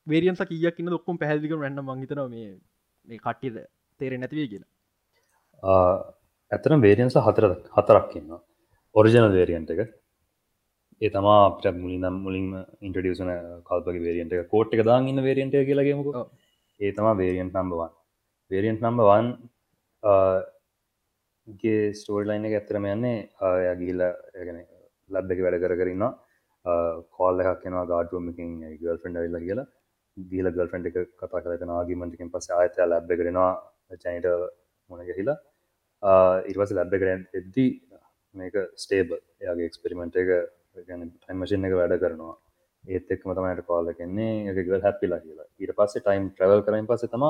වේරියන්ස කියක් න්න දොක්කොම් පැහදික රැන්න මංහිතන මේ මේ කට්ටිද තේර නැතිවේ කියලා. ඇතරම් වේරියන්ස හතර හතරක් කියන්න ඔරිජනල් වේරියන්ට එක. ඒ තමා අපට මුලිනම් මුලින්ම ඉන්ටඩියසන කල්පගේ වේරියන්ට එක. කෝට් එක දාන්න ඉන්න වේරියන්ට කියලගේමක ඒ තමා variant number one variant number one uh, ගේ ස්ටෝල් ලයින එක ඇත්තරම යන්නේ ය ගිහිල්ල ගැන ලබ් එක වැඩ කර කරන්න කෝල් uh, එකක් කෙනවා ගාඩුවමකින් ගල් ෆෙන්ඩ වෙල්ල කියලා. දීල ගල් ෆෙන්ඩ් එක කතා කරතන ආගිමටිකින් පස ආයතය ලැබ් කරෙනවා චයිට මොන ගහිලා. ඉර්වස ලැබ් කරෙන් එද්දී මේක ස්ටේබ එයාගේ එක්ස්පෙරිමෙන්ට් එක ටයිමශන් එක වැඩ කරනවා. ඒත් එක්ම තමයිට කාල කෙන්නේ ගල් හැපිලා කියලා. ඊට පස්සේ ටයිම් ට්‍රවල් කරයින් පස තම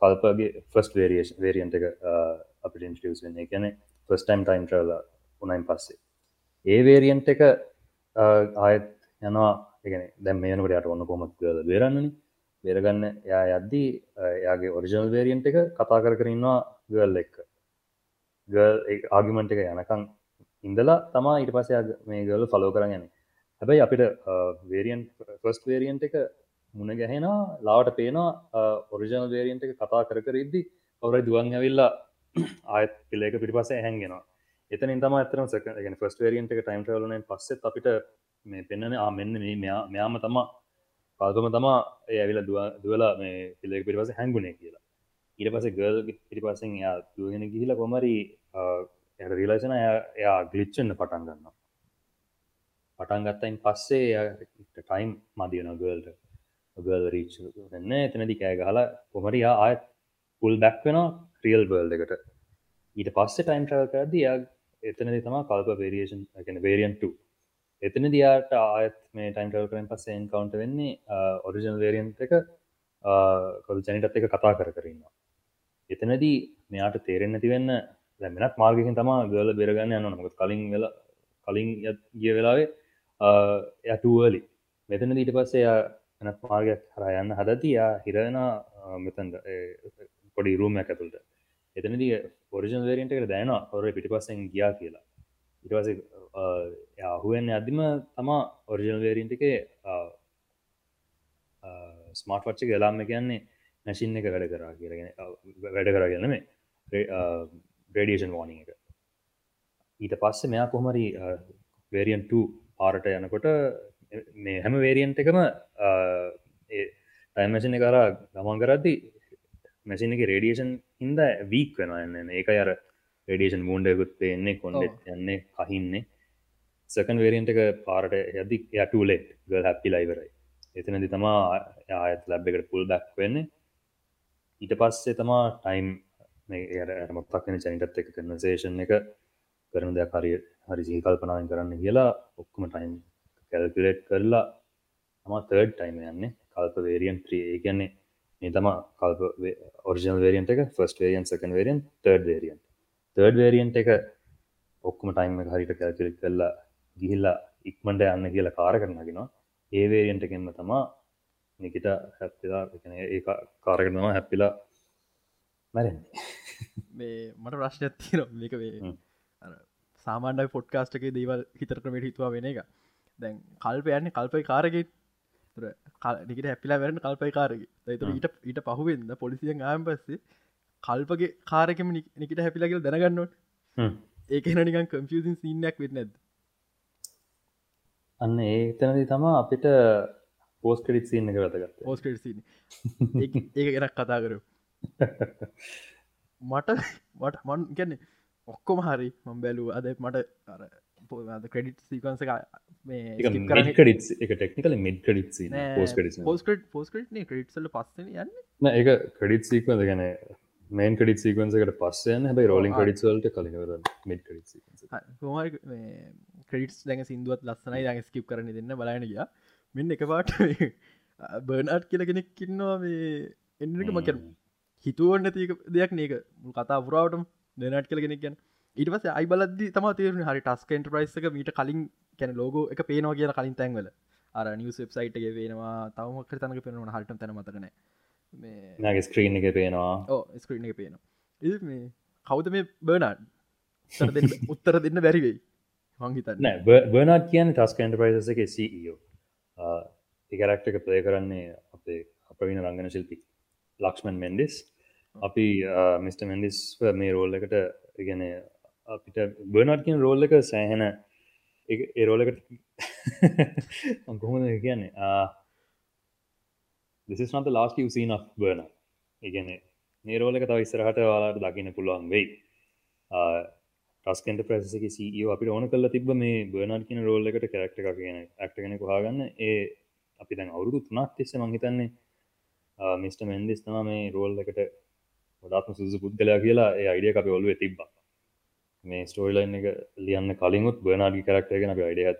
කල්පගේ ෆස්ට වේරියේෂ වේරියන්ට එක uh, අපිට ඉන්ටියස් වෙන්නේ. ගැන ෆස් ටයිම් ටයිම් ට්‍රල උනයින් පස්සේ. ඒ වේරියන්ට එක uh, ආයත් යනවා. එකන දැම් මේනකට යට ඔන්න කොමත් කල බේරන්නන බේරගන්න යා යද්දී යාගේ ඔරිජනල් වේරියන්ට එක කතා කර කරන්නවා ගල් එක්ක. ගල් ආගිමන්ට එක යනකං ඉඳලා තමා ඊට පසය මේ ගල ෆලෝ කරගන්න හැබැයි අපිට වේරියන් ෆස්ට වේරියන්ට එක මුණ ගැහෙනවා ලාවට පේනවා ඔරිජනල් වේරියන්ට එක කතා කර කර ඉද්දි ඔවරයි දුවන් ඇවිල්ලා ආයත් පිල්ලක පිටිපස හැන්ගෙනවා එතන තම ඇතරම සක ගෙන ෆස්ට වේරියන්ට එක ටයිම් ටවලන පස්සෙත් අපිට මේ පෙන්න්නන ආ මෙන්න මේ මෙයා මෙයාම තමා පාල්කම තමා ඒ ඇවිල දුවලා මේ පිල්ලක පිටිපස හැංගුණේ කියලා. ඊට පස ගල් පිටිපසෙන් යා දුවගෙන ගිහිල කොමරි යට රීලසන එයා ගලිච්චන්න පටන් ගන්න පටන් ගත්තයින් පස්සේ ටයිම් මදියන ගල්ට ගල් රීච් වෙන්න එතනදි කෑ ගහලා කොමරියා ආයත් පුල් බැක් වෙන ක්‍රියල් බර්ල් එකට. ඊට පස්සේ ටයිම් ට්‍රව කරද යා එතනදි තම කල්ප වේරියේෂන් ගැන වේරියන්ට එතන දයාට ආයත් මේ ටයිම් ටව කරෙන් පස්සේ එන්කවන්ට වෙන්නේ ඔරිජනල් වේරියන්ට එක කොල් ජනිටත් එක කතා කර කරන්නවා එතනදී මෙයාට තේරෙන් නැතිවෙන්න දැමෙනක් මාර්ගකින් තම ගල බෙරගන්න යන්න නොක කලින් වෙලා කලින් ගිය වෙලාවේ යටුවලි මෙතන දීට පස්සේ එනත් මාර්ගයක් හර යන්න හදතියා හිරෙන මෙතන්ද පොඩි රූම ඇතුළට. එතනදී පොරිජන් වේරියන්ට එක දැන ඔර පිටිපස්සෙන් ගියා කියලා. ඉටවස යහුවෙන් අදිම තමා ඔරිජනල් වේරින්ට එක ස්මාර්ට් වච්ච ගලාම කියන්නේ නැසින් එක වැඩ කරා කියරගෙන වැඩ කරගෙන මේ රඩියෂන් වෝනිං එක. ඊට පස්සේ මෙයා කොහමරි වේරියන්ට පාරට යනකොට මේ හැම වේරියන්ට එකම ටයිමසින කර ගමන් කරද්දි මැසින එක රේඩියෂන් හින්ද වීක් වෙන එන්න ඒක අර රඩියෂන් මූන්ඩයකුත් පේන්නේ කොන්ඩෙත් යන්නේ කහින්නේ. සකන් වේරියන්ට එක පාරට යදි යටලෙට් ගල් හැපි ලයිවරයි එතනදි තමා ආයත් ලැබ් එකට පුල් බැක් වෙන්න. ඊට පස්සේ තමා ටයිම් මොත්තක්න චනිටත් එක කන්නසේෂන් එක කරන දෙයක් හරි හරි සීකල්පනාවෙන් කරන්න කියලා ඔක්කම ටයිම් කැල්කුලේට් කරලා තම තර්ඩ් ටයිම යන්නේ. කල්ප වේරියන් ත්‍රී කියන්නේ මේ තම කල්ප ඔරිජනල් වේරියන්ට එක first variant second variant third variant third variant එක ඔක්කම ටයිම් හරිට කැල්කුලෙට් කරලා ගිහිල්ලා ඉක්මට යන්න කියලා කාර කරනගෙනවා ඒ වේරියන්ට එකෙන්ම තමා නිකට හැප්පිලා ඒ කාරගෙනවා හැප්පිලා මැරෙන්නේ. මේ මට ප්‍රශ්නයක් තියෙන මේක වේ සාමාන්‍ය පොඩ්කාස්ටක දේවල් හිතරටමට හිතුවා වෙන එක. දැන් කල්ප යන්නේ කල්පයි කාරගෙන් නිකට හැපිලා වැරන කල්පයි කාරග තයිතුර ඊට ඊට පහුවෙන්ද පොලිසියෙන් ආයම් පස්සේ කල්පගේ කාරකම නිකට හැපිලාගල දැනගන්නවට ඒක නිකන් කම්පියසින් සින්නයක් වෙන්න ඇද අන්න ඒ තැනදි තමා අපිට පෝස් කඩිත් සින්න එක වැතගත් පෝස් කඩ ඒක ගෙනක් කතා කරු මට මට මන් ගැන්නේ ඔක්කොම හරි මම් බැලූ අද මට අර ක්‍රඩිට් සීකන්ස එක ටෙක්නිකල මිඩ් ක්‍රඩිත් පෝස් පෝස්කට ක්‍රඩිට්සල පස්සන යන්න. ඒක ක්‍රඩිත් සීකවද ගැන මේන් ක්‍රඩිත් සීකවන්සකට පස්සයන හැබයි රෝලින් ක්‍රඩිත්වලට කලිවර මිඩ් ක්‍රඩිත් ක්‍රඩිටස් දැඟ සිින්දුවත් ලස්සනයි දැඟ ස්කිප් කරන දෙන්න බලන ගිය. මෙන්න එක පාට බර්නාට් කියල කෙනෙක් කින්නවා මේ එන්නක මකර හිතුවන් නැති දෙයක් නක කතා පුරාවටම දෙනට කල කෙනෙක් ගැන ඊට පස අයිබලද තම තේරන හරි ටස්ක න්ට්‍රයිස්ක මීට කලින් කැන ලෝගෝ එක පේනවා කියන කලින් තැන්වල. අර නිවස් වෙබ්සයිට්ගේ පේනවා තවමක් තනක පෙනවා හට තැන මතකන මේ ස්ක්‍රීන් එක පේනවා. ඕ ස්ක්‍රීන් එක පේනවා. ඒ මේ කවුද මේ බර්නාඩ් උත්තර දෙන්න බැරිවෙයි මංහිතන්න බර්නාඩ් කියන ටස්ක න්ටපයිස එක සෝ ඒකරක්ට එක ප්ලේ කරන්නේ අපේ අපවින රංගන ශිල්පි ලක්ෂමන් මෙන්ඩිස් අපි මිට මෙන්ඩිස් මේ රෝල් එකට ඉගෙන අපිට බර්නට් කියෙන් රෝල් එක සෑහෙන ඒරෝලකට කොහොමද කියන්නේ? දෙසිස් නත ලාස්ට සීන බර්න ඉගෙන නේරෝල එක තව ඉස්සරහට වාලාට දකින්න පුළුවන් වෙයි. ටස්කට ප්‍රසක සෝ අපි ඕන කල්ල තිබ මේ බර්නට් කියන රෝල් එකට කරක්ට එක කියන ඇක්ටගෙන කොහගන්න ඒ අපි දැන් අවුරුදු තුනක් තිස්ස මහිතන්නේ මිස්ට මෙන්ඩිස් තම මේ රෝල් එකට ගොඩාත්ම සුදු පුද්ගලයා කියලා ඒ අයිඩිය අප ඔලුව තිබ්බ. මේ ස්ටෝයිලයින් එක ලියන්න කලින්ුත් බනාඩි කරක්ටගෙන අප අයිඩිය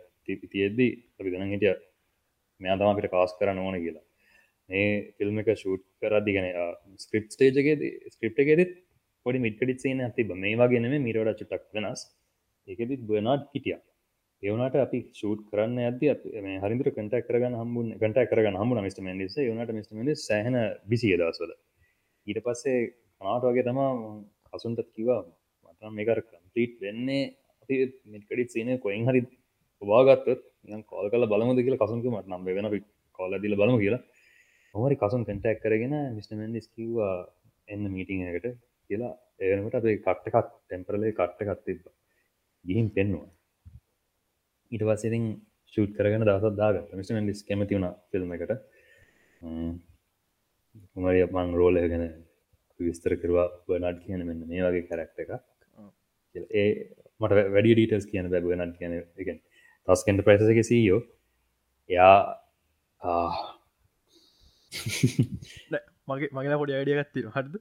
තියෙද්දී අපි දෙන හිටිය මෙයා තම අපිට කාස් කරන්න ඕන කියලා. මේ ෆිල්ම් එක ෂූට් කරදිගෙන ස්ක්‍රප් ස්ටේජගේ ස්ක්‍රප් එකෙදත් පොඩි මිට්කඩිත් සේන ඇතිබ මේ වගේනම මීරවට චුටක් වෙනස්. ඒකෙදත් බනාඩ් හිටියා. ඒවනට අපි ෂූට් කරන්න ඇද හරිදර කටක් කරගන්න හම්බුන් කට කරගන්න හම්බු මිට මන්ඩිස යනට මිට මඩ සහන බිසි දස්වල ඊට පස්සේ කනාට වගේ තමා කසුන්ටත් කිවා මතම මේකර කම්පීට් වෙන්නේ අපි මිටකඩිත් සීන කොයින් හරි ඔවාගත්තත් කෝල් කල බලමුද කියලා කසුන්ක මට නම් වෙන කොල්ල දිල බලමු කියලා. හොමරි කසුන් කටක් කරගෙන මිට මන්ඩිස් කිව්වා එන්න මීටිං එකට කියලා ඒනකට අපේ කට්ටකත් ටෙම්පරලේ කට්ට කත්තිබ ගිහින් පෙන්නවා. ඊට පස්සෙතින් ෂූට් කරගෙන දවසත් දාගත් මිට ඩිස් කැමති වුණ ෆිල්ම් එකට. මරිය මං රෝලය ගැන විස්තර කරවා. බනඩ් කියන මෙන්න මේ වගේ කරක්ට එකක්. ඒ මට වැඩි ඩීටස් කියන බැබ නට කියන එක තස්කෙන්ට ප්‍රයිස එක සීයෝ එයා මගේ මගේ පොඩි අඩිය ගත්තින හටද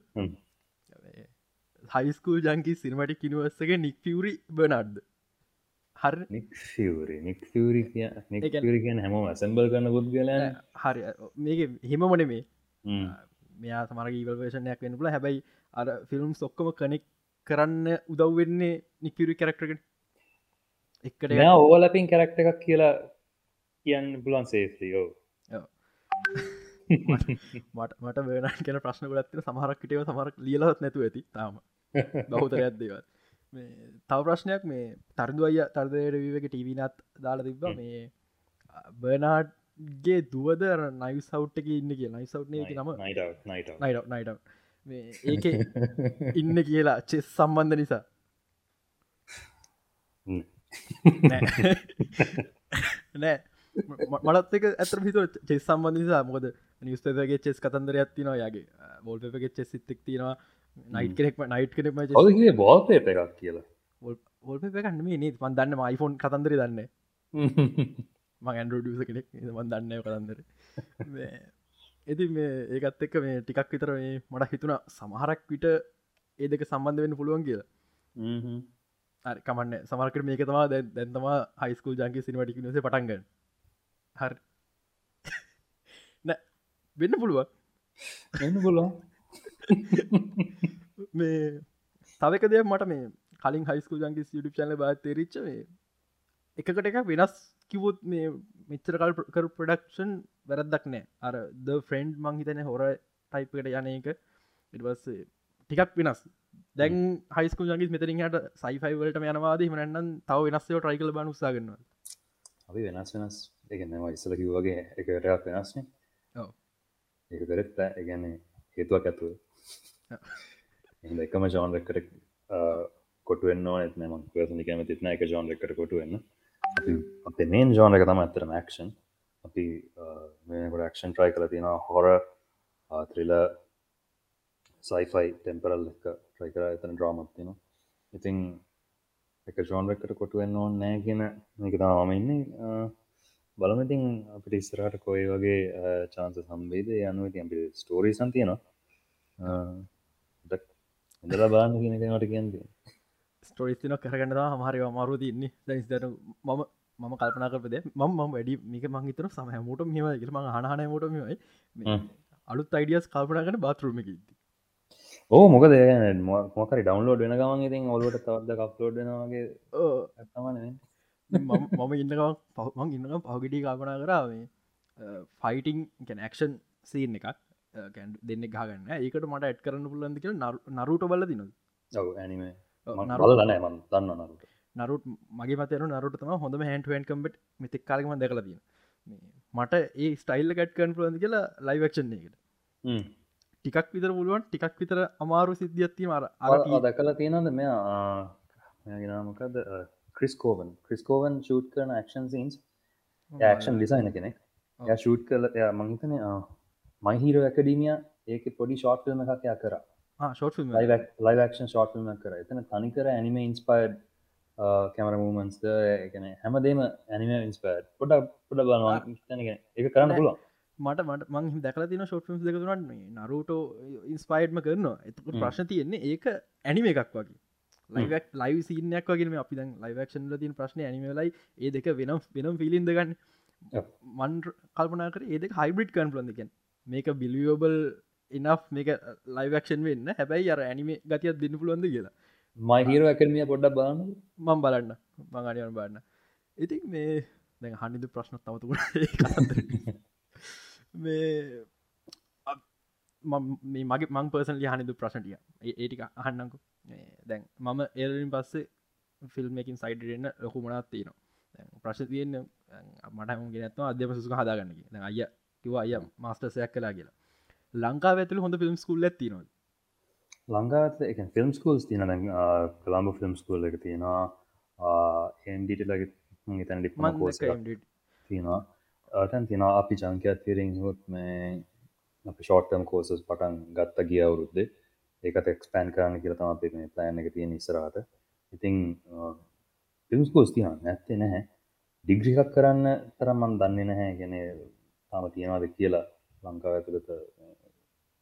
හයිස්කූ ජංකි සිනමටි කිනුවස්සගේ නික් පිවරි බනඩ්ද හර නික්ෂවරි නික්ෂවරි නිකරි කියන හැම ඇසැම්බල් කරන්න පුද් ගල හරි. මේක හිම. මොන මේ මෙයා සමර ඊවර්වේෂණයක් වෙන පුල හැබැයි අර ෆිල්ම් සොක්කම කනෙක් කරන්න උදව් වෙන්නේ නිකිරි කැරක්ටරකට එක්කට ඕලපින් කැරක්ට එකක් කියලා කියන්න පුලන් සේස්ලියෝ මට මට වෙන කියන ප්‍රශ්න ගලත්තින සමහරක්කටව සමරක් ලියලත් නැතු ඇති තාම. බෞතරයක් දේවත් තව ප්‍රශ්නයක් මේ තර්දු අය තර්දයට විවක ටීවිනත් දාලා තිබ්බ. මේ බර්නාඩ්ගේ දුවද නයි සෞට්ක ඉන්න කිය නයි එක නම? නයිට නයිට ඒක ඉන්න කියලා චෙස් සම්බන්ධ නිසා. නෑ. මලත් එක ඇතර හිතු චෙස් සම්බන්ධ නිසා. මොකද නිස්තගේ චෙස් කතන්දර ඇත්තිනවා යාගේ බෝල්පගේ චෙස් සිත්තක් තියෙනවා. නයිට කෙනෙක් නයිට් කෙනෙක් ඔගේ බෝල්ප එකක් කියලා? ඔල්ප කන්න මේ නත් මන් දන්න මයිෆෝන් කතන්දර දන්න මං ඇන්ඩරඩියස කෙනෙක් මන් දන්න කතන්දර ඇති මේ ඒකත් එක්ක මේ ටිකක් විතර මේ මට හිතුන සමහරක් විට ඒ දෙක සම්බන්ධ වෙන්න පුළුවන් කියලා. කමන්න. සමරකට මේක තමා දැ දැන්තම හයිස්කූල් ජංගේ සිනවටික නස පටන්ග හරි. නෑ වෙන්න පුළුවන්. එන්න පුළුවන්. මේ තවක දෙයක් මට මේ කලින් හයිස්කූ ජංගේ YouTube චල බා තෙරිච්ච එකකට එකක් වෙනස් කිවොත් මේ මෙච්චරකල් කර ප්‍රඩක්ෂන් වැරදක් නෑ. අර ද ෆ්‍රෙන්ඩ් මං හිතන හොර ටයිප්කට යන එක ඉටවස් ටිකක් වෙනස්. දැන් හයිස්කු ජගis මෙතරින් හට සයිෆයිවලට යනවාද? මනන්න තව වෙනස්යෝ ට්‍රයිකල බන උසාගන්නවා අපි වෙනස් වෙනස්. එකනවා ඉස්සල කිව්වගේ එකටයක් වෙනස්නේ ඒක කරත් එකගැන හේතුවක් ඇතුව එකම ජෝන්රෙක්කට කොටුවෙන්න ඇත්න ම පසනි කැමතිත්න එක ජෝන්රෙක්කට කොටුවෙන්න අපේ මේන් ජෝන එක තම ඇතරම ක්ෂන් අපි මේකට ක්ෂන් ට්‍රයි කල තියෙන හොර ත්‍රිල සයිෆයි ටෙම්පරල් එක ට්‍රයි කර එතන ඩ්‍රාමත්තින ඉතිං එක ජෝන්රෙක්කට කොටුවෙන්න ඕන්න නෑ කියන මේක තාම ඉන්නේ. බලමඉතින් අපිට ඉස්සරහට කොයි වගේ චාන්ස සම්බේද යනුව. ති අපි ස්ටෝරී සන්තියනවා ඉඳලා බාන්න කියනකට කියන්නේ. ස්ටෝරිස්තින කරගන්නවා හමහරි අමාරු තින්නේ දැනිස්දර මම මම කල්පනාකරපද ම ම වැඩි මික මංහිතන සමහ මුට මෙම ගරම හනහන මුට මෙයි අලුත් අයිඩියස් කල්පනාගන බාතරුම ඉති ඕ මොකද මොකරි ඩවන්ලෝඩ් වෙන ගමන් ඉතින් ඔලුවට තවද කප්ලෝඩ් වෙනවාගේ ඇත්තමන මම ඉන්නකම් පහමං ඉන්නකම් පහගිටි කල්පනා කරාවේ ෆයිටිං කැනක්ෂන් සීන් එකක් දෙන්න ගාගන්න ඒකට මට ඇත් කරන්න පුලන්දි කියල නරුට බල දිනද ඔව ඇනිමේ නරලනෑ මන් දන්න නරුට නරුට මගේ මතර නරුට තම හොඳම හැන්ටුවන් කම්බට මෙතෙක් කාලම දැකල තිය මට ඒ ස්ටයිල් ගැට්කන් පුලන්ද කියලා ලයිවක්ෂන් එකට ටිකක් විතර පුළුවන් ටිකක් විතර අමාරු සිද්ධියත්ති මර අර දැකලා තියෙනද මෙයා ගෙනමකද ක්‍රිස්කෝවන් ක්‍රිස්කෝවන් ෂූට් කරන ක්ෂන් සීන්ස් ක්ෂන් ලිසයින කෙනෙක්. ය ෂූට් කල මංහිතන මහිහිර ඇකඩීමිය ඒක පොඩි ෂෝට්ල්ම එකක් යා කර ෂෝට් ලයිවක්ෂන් ෂෝට්ල්ම කර. එතන තනිකර ඇනිම ඉන්ස්පයිඩ් කැමර මූමන්ස්ද එකන හැමදේම ඇනිම ඉන්ස්පයිඩ් පොඩ පොඩ බලවා එක කරන්න පුළුවන්. මට මට මං දැකල තින ෂෝට්ම් දෙකතුරන්න නරුට ඉන්ස්පයිඩ්ම කරනවා. එතකට ප්‍රශ්න තියෙන්නේ ඒක ඇනිම එකක් වගේ. ලයිවක් ලයි සිනයක් වගේ අපි දැන් ලයිවක්ෂන්ල තින් ප්‍රශ්න ඇනිමලයි ඒ දෙක වෙනම් වෙනම් පිලින්ද ගන්න. මන් කල්පනා කර ඒද හයිබ්‍රිඩ් කන් ලොඳකෙන් මේක බිලියෝබල් එනක් මේක ලයිවක්ෂන් වෙන්න. හැබැයි අර ඇනිම ගතියක් දෙන්න පුළුවන්ද කියලා. මහිහිර ඇකරමිය පොඩ්ඩක් බලන්න. මං බලන්න. මංගනියන බලන්න. ඉතින් මේ දැ හනිදු ප්‍රශ්න තවතුකට මේ මේ මගේ මං පර්සන් ලියහනිදු ප්‍රශ්නටිය ඒටික අහන්නකු දැන් මම ඒලින් පස්සේ ෆිල්ම්මකින් සයිඩරන්න ලොකුමනත් තියෙනවා. ප්‍රශ් තියන්න මට ගෙනත්ව අධ්‍යම සුක හදාගන්න අය කිව අය මස්ටර්සයක් කලා කියලා ලංකා ඇතුල හොඳ ෆිල්ම් ස්කුල් ඇතිනවා ලංකාත එක ෆිල්ම් ස්කූල්ස් තියන කළම්බ ෆිල්ම් ස්කූල් එක තියෙනවා. එන්ඩිට ලග තැන ඩිප්ම කෝස තියෙනවා. තැන් තින අපි ජංකයක් තිරින් හොත් මේ අපි ෂෝට්ටම් කෝසස් පටන් ගත්ත ගිය අවුරුද්දේ ඒකත් එක්ස්පෑන් කරන්න කියල තම අපේ මේ ප්ලෑන් එක තියෙන ඉස්සරහට. ඉතිං ෆිල්ම්ස්කෝස් තියන නැත්තේ නැහැ. ඩිග්‍රිකක් කරන්න තරම්මන් දන්නේ නැහැ. ගැන තාම තියෙනවාද කියලා ලංකාව ඇතුළත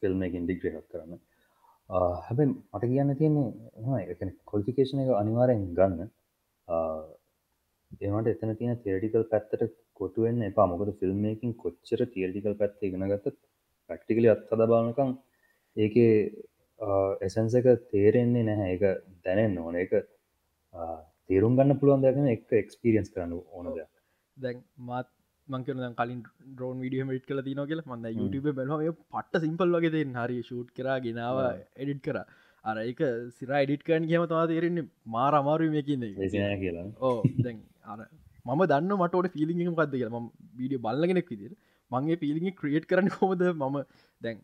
ෆිල්ම්මකින් ඩිග්‍රිකක් කරන්න. හැබැ මට කියන්න තියෙන්නේ එක කොල්ෆිකේෂන එක අනිවාරයෙන් ගන්න. ඒමට එතන තියෙන තේටිකල් පැත්තට කොටුවෙන් එපා. මොකද ෆිල්ම්මකින් කොච්චර තිේටිකල් පැත්ත ඉගෙන ගත ප්‍රක්ටිකලි අත්හද බලනකම් ඒකේ එසන්ස එක තේරෙන්නේ නැහැ. එක දැනෙන් ඕන. එක තේරුම් ගන්න පුළුවන් දැන එක එක්ස්පිරියන්ස් කරන්න ඕන දෙයක්. දැන් මාත් මංකන කලින් ඩ්‍රෝන් විඩිය මට් කල තින කියල. මඳ YouTube බැලම පට්ට සිම්පල් වගේ හරි ෂූට් කර ගෙනාව එඩිට් කර. අර එක සිර එඩිට් කන් කියම තවා තේරෙන්නේ මාර අමාරු මේකින්න කියලා. ඕ දැන් අර මම දන්න මටට පිලිිම පත්ද කියල. ම වීඩිය බල්ලගෙනෙක් විදිර මගේ පිලිි ක්‍රියට් කරන්න කොමද මම දැන්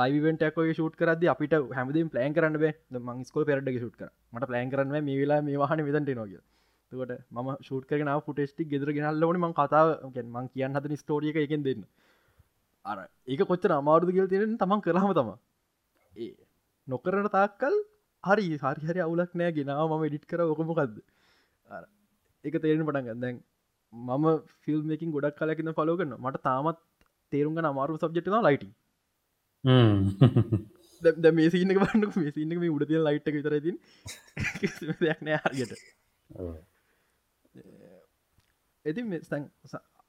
ලයිවෙන්ටක් ෂුට කරද අපිට හැමදම් ප්ලෑන් කරන්න බේ. මං ස්කෝල් පෙරඩ ෂුට කර. මට ප්ලෑන් කරන්න මේ වෙලා මේ වාහන විදට නොග තුකට ම ෂූට කරන ෆුටෙස්ටි ගෙදර ගෙනල්ලවන ම කතාව මං කියන්න හතන ස්ටෝරිය එකෙන් දෙන්න. අර ඒක කොච්චර අමාරුද කියල් තියෙන තමන් කරහම තම. ඒ නොකරන තාක්කල් හරි හරි හරි අවුලක් නෑ ගෙනාව ම ඩිට් කර ඔකමකක්ද එක තේරෙන පටන් දැන් මම ෆිල්ම්මකින් ගොඩක් කලකින්න කරන මට තාමත් තේරුම්ග අමාරු සබ්ජෙට්න ලයිට මේ සිීනක බන්නක් මේ සිීනක මේ උඩ තිය ලයිට් විතර ති දෙයක් නෑ හරියට Eh, ඇති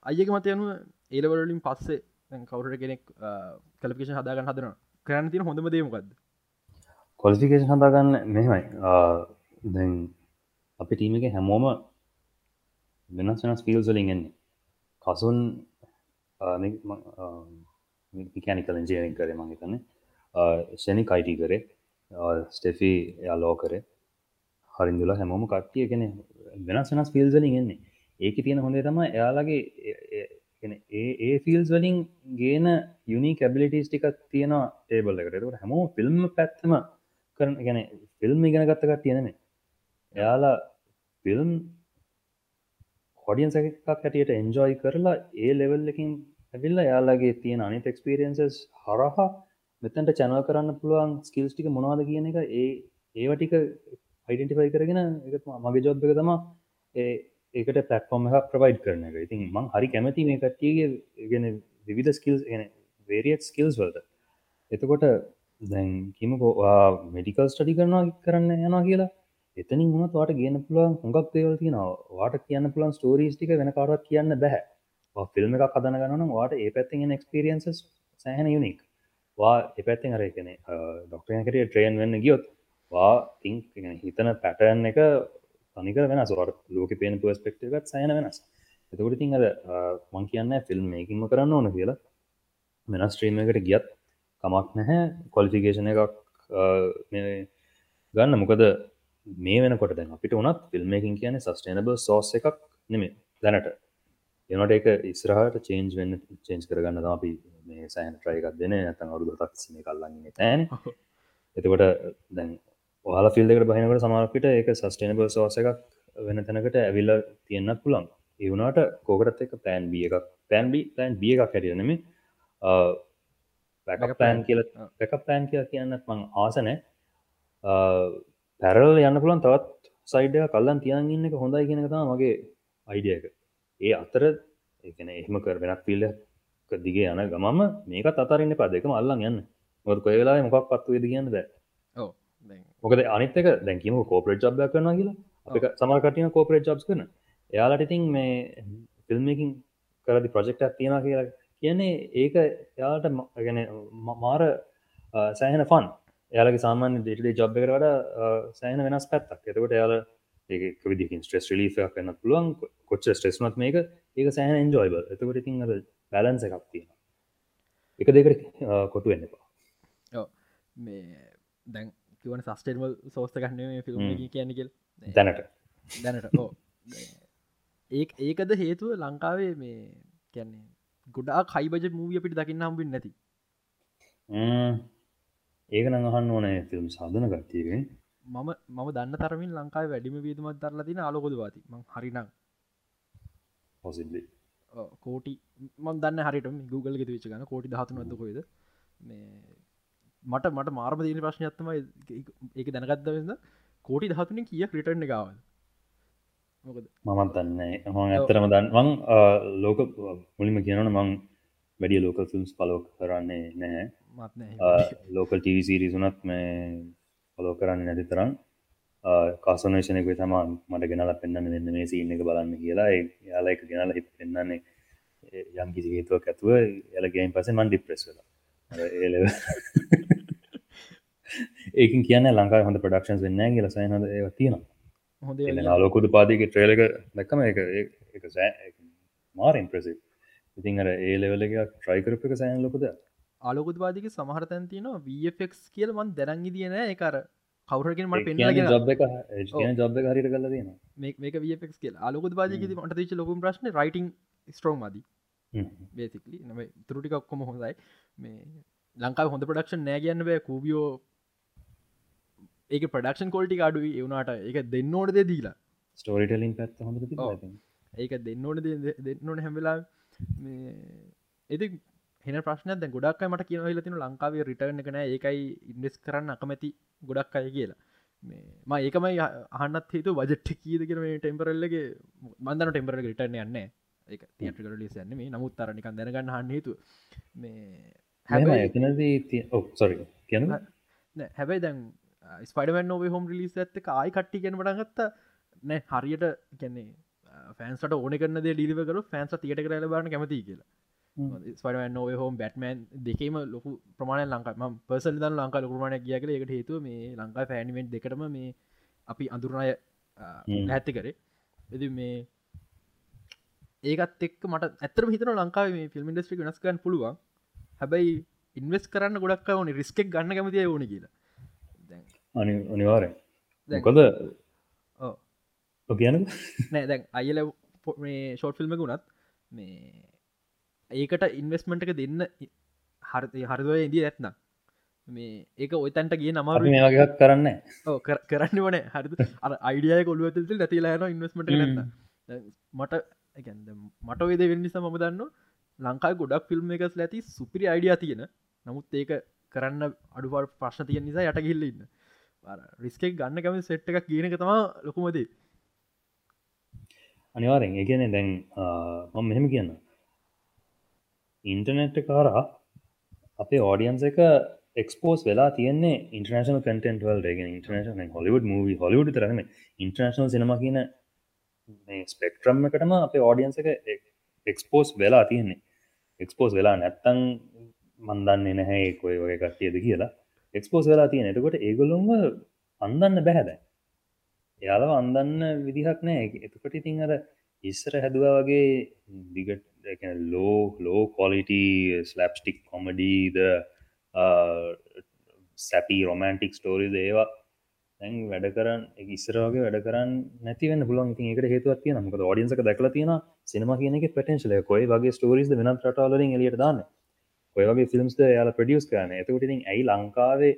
අයක මත යනු ඒලවලින් පස්සේ කවුර කෙනෙක් කලපිෂ හදාගන්න හදන කරන්න තින හොඳම දේමකක්ද කොලිෆිකේෂන් හදාගන්න මෙමයි දැන් අපි ටීම එක හැමෝම වෙනස් වෙනස් ෆිල්ස් වලින් එන්නේ. කසුන් මිකැනිකල් ඉන්ජියරින් කරේ මං හිතන්නේ. ෂෙනි කයිටි කරේ. ස්ටෙෆී එයා ලෝ කරේ. හරිදුල හැමෝම කට්ටිය කෙන වෙනස් වෙනස් ෆිල්ස් වලින් එන්නේ. ඒක තියෙන හොඳේ තම එයාලගේ ඒ ඒ ෆිල්ස් වලින් ගේන යුනි කැබිලිටස් ටිකක් තියෙන ටේබල් එකට. හැමෝ ෆිල්ම් පැත්තම කරන ගැන ෆිල්ම් ඉගෙන ගත්තකට තියෙනෙ එයාලා ෆිල්ම් හොඩියන් සැකක් හැටියට එන්ජෝයි කරලා ඒ ලෙවල් එකින් ඇවිල්ල යාලාගේ තියෙන අනිත එක්ස්පිරියන්සස් හරහා මෙතැන්ට චැනල් කරන්න පුළුවන් ස්කිල්ස් ටික මොනවාද කියන එක ඒ ඒවටික අයිඩෙන්ටිෆයි කරගෙන එක මගේ ජොබ් එක තමා ඒ ඒකට පලටෆෝර්ම එක ප්‍රවයිඩ් කරන එක. ඉතින් මං හරි කැමති මේ කට්ටියගේ ගෙන විවිධ ස්කිල්ස් ගෙන වේරියට් ස්කිල්ස් වලට. එතකොට දැන් කිමකෝ මෙඩිකල් ස්ටඩි කරනවා කරන්න යනවා කියලා. එතනින් වුණත් වාට ගන්න පුළුවන් හොඟක් දේවල් තියෙනවා. වාට කියන්න පුළන් ස්ටෝරීස් ටික වෙන කාරත් කියන්න බැහැ ෆිල්ම් එකක් කදන ගන්න වාට ඒ පැත්තිෙන් එක්ස්පිරියන්සස් සෑහන යුනික් වා එපැත්තිෙන් අර එකන ඩොක්ටයකට ට්‍රේන් වෙන්න ගියොත් වා තිං හිතන පැටර්න් එක තනික වෙන සොට ලෝක පේන පස්පෙක්ට එකත් සයන වෙනස් එතකොට තින් අද මං කියන්න ෆිල්ම් මේකින්ම කරන්න ඕන කියලා වෙනස් ට්‍රීම එකට ගියත් කමක් නැහැ කොලිෆිකේෂන එකක් ගන්න මොකද මේ වෙනකොට දැන් අපිට උනත් ෆිල්ම්මකින් කියන සස්ටේනබල් සෝස් එකක් නෙමේ දැනට එනට එක ඉස්රහට චේන්ජ් වෙන්න චේන්ජ් කරගන්න අපි මේ සෑන ට්‍රයිකක් දෙන ඇතන් අවුදු තක්සිම කල්ලන්න තෑන එතකොට දැන් ඔහල ෆිල්ඩකට බහිනකට සමාරපිට ඒක සස්ටේනබල් සෝස එකක් වෙන තැනකට ඇවිල්ල තියෙන්න්නත් පුළන් ඒවුණට කෝකරත් එක පෑන් බිය එකක්. පෑන්බි පෑන් බිය එකක් හැටියනම පැක පෑන් කියල පැක පෑන් කිය කියන්න මං ආසනෑ පැරල් යන්න පුළන් තවත් සයිඩය කල්ලන් තියන් ඉන්න එක හොඳයි කියෙනකතා මගේ අයිඩියක ඒ අතර එකන එහෙම කර වෙනක් පිල්ල දිගේ යන ගමම මේක අතරන්න පා දෙකම අල්ලන් යන්න. මොද කොයවෙලා මොකක් පත්තු වෙද කියන්න ද මොකද අනිතක දැකිම කෝපරේට් ජබ්ය කරන කියලා. අප සමකටින කෝපරේට් ජබ්ස් කරන. එයාලට ඉතින් මේ ෆිල්ම්මකින් කරදි ප්‍රජෙක්ට තියෙන කියලා කියන්නේ ඒක එයාට ගැන මාර සෑහෙන ෆන් යාලගේ සාමාන්‍ය දෙටේ ජොබ් එකට සෑන වෙනස් පැත්තක්. එතකොට යාල ඒක විදිකින් ස්ට්‍රෙස් ලික් කන්න පුළුවන්. කොච්ච ස්ට්‍රෙස්මත් මේක ඒක සෑහන එන්ජෝයිබ එතකොට ඉතින් අද බැලන්ස එකක් තියෙන එක දෙකට කොටු වෙන්න එපා. මේ දැන් කිවන සස්ටේමල් සෝස්ත ගන්න ෆිල්ම් කියන්නකල් දැනට. දැනට. ඕ ඒ ඒකද හේතුව ලංකාවේ මේ කියන්නේ ගොඩා කයිබජ මූවිය පිට දකින්න හම්බින් නැති. ඒක නඟහන්න ඕනෑ ෆිල්ම් සාධන ගත්තියගෙන මම මම දන්න තරමින් ලංකායි වැඩිම වීතුමත් දරලා තින අලකොද වාති ම හරිනම්. පොසිල්ලි කෝටි මන් දන්න හරිට Google ගෙත විච ගන කෝටි දහතු නොද කොයිද මේ මට මට මාර්ම දීන ප්‍රශ්නයත්තම ඒක දැනගත්ද වෙන්න කෝටි දහතුනින් කිය ක්‍රටන්න ගාවල් මොකද? මමත් දන්නේ හො ඇත්තරම දන් මං ලෝක මුලිම කියනන මං වැඩිය ලෝක ෆිල්ම්ස් පලෝ කරන්නේ නැහැ. ලෝකල් ටීසිරිසුනත් මේ පොලෝ කරන්න නැති තරම්. කාසනේෂනක තම මට ගෙනල පෙන්න්න වෙන්න මේ සින්න එක බලන්න කියලා. යාල එක ගෙනල හි පෙන්න්නන්නේ යම් කිසි හේතුවක් ඇතුව එලගේම් පස මන් ඩිප්‍රෙස් වෙලා ඒකින් කියන්න ලංකා හොඳ ප්‍රඩක්ෂන් වෙන්න කියල සයින ඒ තියෙනවා. හොඳ ලෝකුද පාදික ට්‍රේලක දැක්කම එක එක මාර ඉම්ප්‍රසිව් ඉතින් අර ඒ ලෙවල එක ට්‍රයිකරප එක සෑන් ලොකද අලොකුත්වාදික සමහරතැන් තියන වෆෙක් කියල මන් දැරංගි තියන එකර කවරගෙන් මට පෙන් ජොබ් හරිට කල දෙන මේක වෆෙක් කියල. අලොකුත්වාදික මට තිච ලොකුම් ප්‍රශ්න රයිටං ස්ට්‍රෝම් මදී බේතිකලි නම තුරටික ඔක්කොම හොඳයි. මේ ලංකාව හොඳ ප්‍රඩක්ෂන් නෑ කියන්න බෑ. කූබියෝ ඒක ප්‍රඩක්ෂන් කොල්ටි අඩුව එවුණට ඒක දෙන්න ඕට දෙ දීලා. ස්ටෝරිටලින් පැත් හොඳ ඒක දෙන්න ඕන දෙන්න ඕන හැවෙලා එති හෙන ප්‍රශ්න ද ගොඩක් මට කියන හිලතින ලංකාවේ රිටර්න කන ඒකයි ඉන්ඩෙස් කරන්න අකමැති ගොඩක් අය කියලා. මේ ම ඒකමයි අහන්නත් හේතු වජට් කීද කියෙන ටෙම්පරල්ලගේ මන්දන ටෙම්පර රිටර්න යන්න එක තියටකල ලිස යන්න මේ නමුත් තරනිකන් දැනගන්න හන්න හේතු මේ හැබැයි එතනදී ඔ සොරි කියන හැබැයි දැන් ස්පඩමන් නොව හොම ලිස් ඇත්ත ආයි කට්ටි කියෙන වටගත්ත නෑ හරියට කියන්නේ ෆෑන්සට ඕන කරන ඩිලිව කරු ෆෑන්ස තියට කරල බාන කැමති කියලා. ස්පඩමන් නොව හෝම් බැට්මන් දෙකේම ලොකු ප්‍රමාණ ලංකා ම පර්සල් දන් ලංකා ලොකුරමාණ කිය කල එකට හේතු මේ ලංකා ෆෑනිමෙන්ට් දෙකටම මේ අපි අඳුරණය ඇත්ත කරේ. එති මේ ඒකත් එක් මට ඇතර හිතන ලංකාව මේ ෆිල්ම් ඉන්ඩස්ට්‍රි වෙනස්කන් පුළුවන්. හැබැයි ඉන්වස් කරන්න ගොඩක් වන රිස්කෙක් ගන්න කැමතිය ඕන කියලා. අනි අනිවාරෙන් කොද කියන නෑ දැන් අයල මේ ෂෝට් ෆිල්ම් ගුණත් මේ ඒකට ඉන්වස්මට එක දෙන්න හරතය හරදුව ඉදී ඇත්න මේ ඒක ඔයතන්ට ගිය නමාරු මේගත් කරන්න කරන්න වන හරි අයිඩිය කොළුව නැතිලාන ඉන්වස්මට ගන්න මට මට වේද වෙන්නනිසා මම දන්න ලංකායි ගොඩක් ෆිල්ම් එකස් ඇති සුපිරි අයිඩිය තියෙන. නමුත් ඒක කරන්න අඩුවට ප්‍රශ්න තිය නිසා යට ගිල්ලඉන්න රිස්කෙක් ගන්න කැම සෙට් එකක් කියනක තමා ලොකුමදේ අනිවාරෙන් ඒගැන දැන් මම මෙහෙම කියන්න ඉන්ටනෙට් කාරා අපේ ඕඩියන්ස එක එක්ස්පෝස් වෙලා තියන්නේ ඉන්ටර්නශන කටෙන්ට වල් ගෙන ඉන්ටර්නශන හොලිවුඩ් මූවි හොලිවුඩ් තරම ඉන්ටර්නශනල් සිනම කියන ස්පෙක්ට්‍රම් එකටම අපේ ඕඩියන්ස එක e- එක්ස්පෝස් වෙලා තියෙන්නේ. එක්ස්පෝස් වෙලා නැත්තං මන්දන්නේ නැහැ කොයි වගේ කට්ටියද කියලා. එක්ස්පෝස් වෙලා තියෙන එතකොට ඒගොලොම අන්දන්න බැහැද එයාලව අන්දන්න විදිහක් නෑ එතකොට ඉතින් අර ඉස්සර හැදවා වගේ දිගට ලෝ ලෝ කොලිට ස්ලප්ස්ටික් කොමඩීද සැපි රොමන්ටික් ස්ටෝරි දේවා දැන් වැඩ කරන්න ඉස්සරගේ වැඩ කරන්න නැතිවන්න පුලන් ඒකට හේතුවත් තිය නමක ෝඩියන්සක දැකල තියෙන සිනම කියනක පටන්ශල කොයි වගේ ස්ටෝරිස් වෙනත් රටවලින් එලියට දාන්න? ඔය වගේ ෆිල්ම්ස් යාල ප්‍රඩියස් කරන එතකටින් ඇයි ලංකාවේ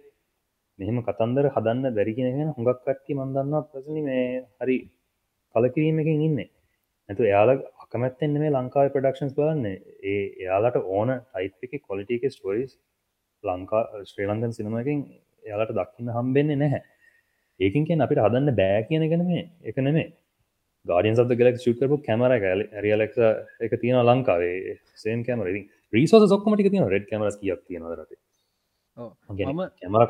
මෙහෙම කතන්දර හදන්න බැරිගෙනගෙන හොඟක් කට්ටි මන්දන්න ප්‍රසනි මේ හරි කලකිරීමකින් ඉන්න. ඇතු එයාල අකමැත්තෙන් මේ ලංකාව ප්‍රඩක්ෂන්ස් බලන්න. ඒ එයාලට ඕන ටයිප් එක කොලිටික ස්ටෝරිස් ලංකා ශ්‍රී ලංකන් සිනමකින් එයාලට දක්කින්න හම්බෙන්නේ නැහැ. ඒකින් කියෙන් අපිට හදන්න බෑ කියන ගෙන මේ එක නෙමේ ගාඩියන් සද ගලක් ශුකරපු කැමර රියලෙක් එක තියෙන ලංකාවේ. සේම් කැමර රිසෝස සොක්කමටික තියෙන රෙඩ් කැමරස් කියක් තියෙනවරට මම කැමර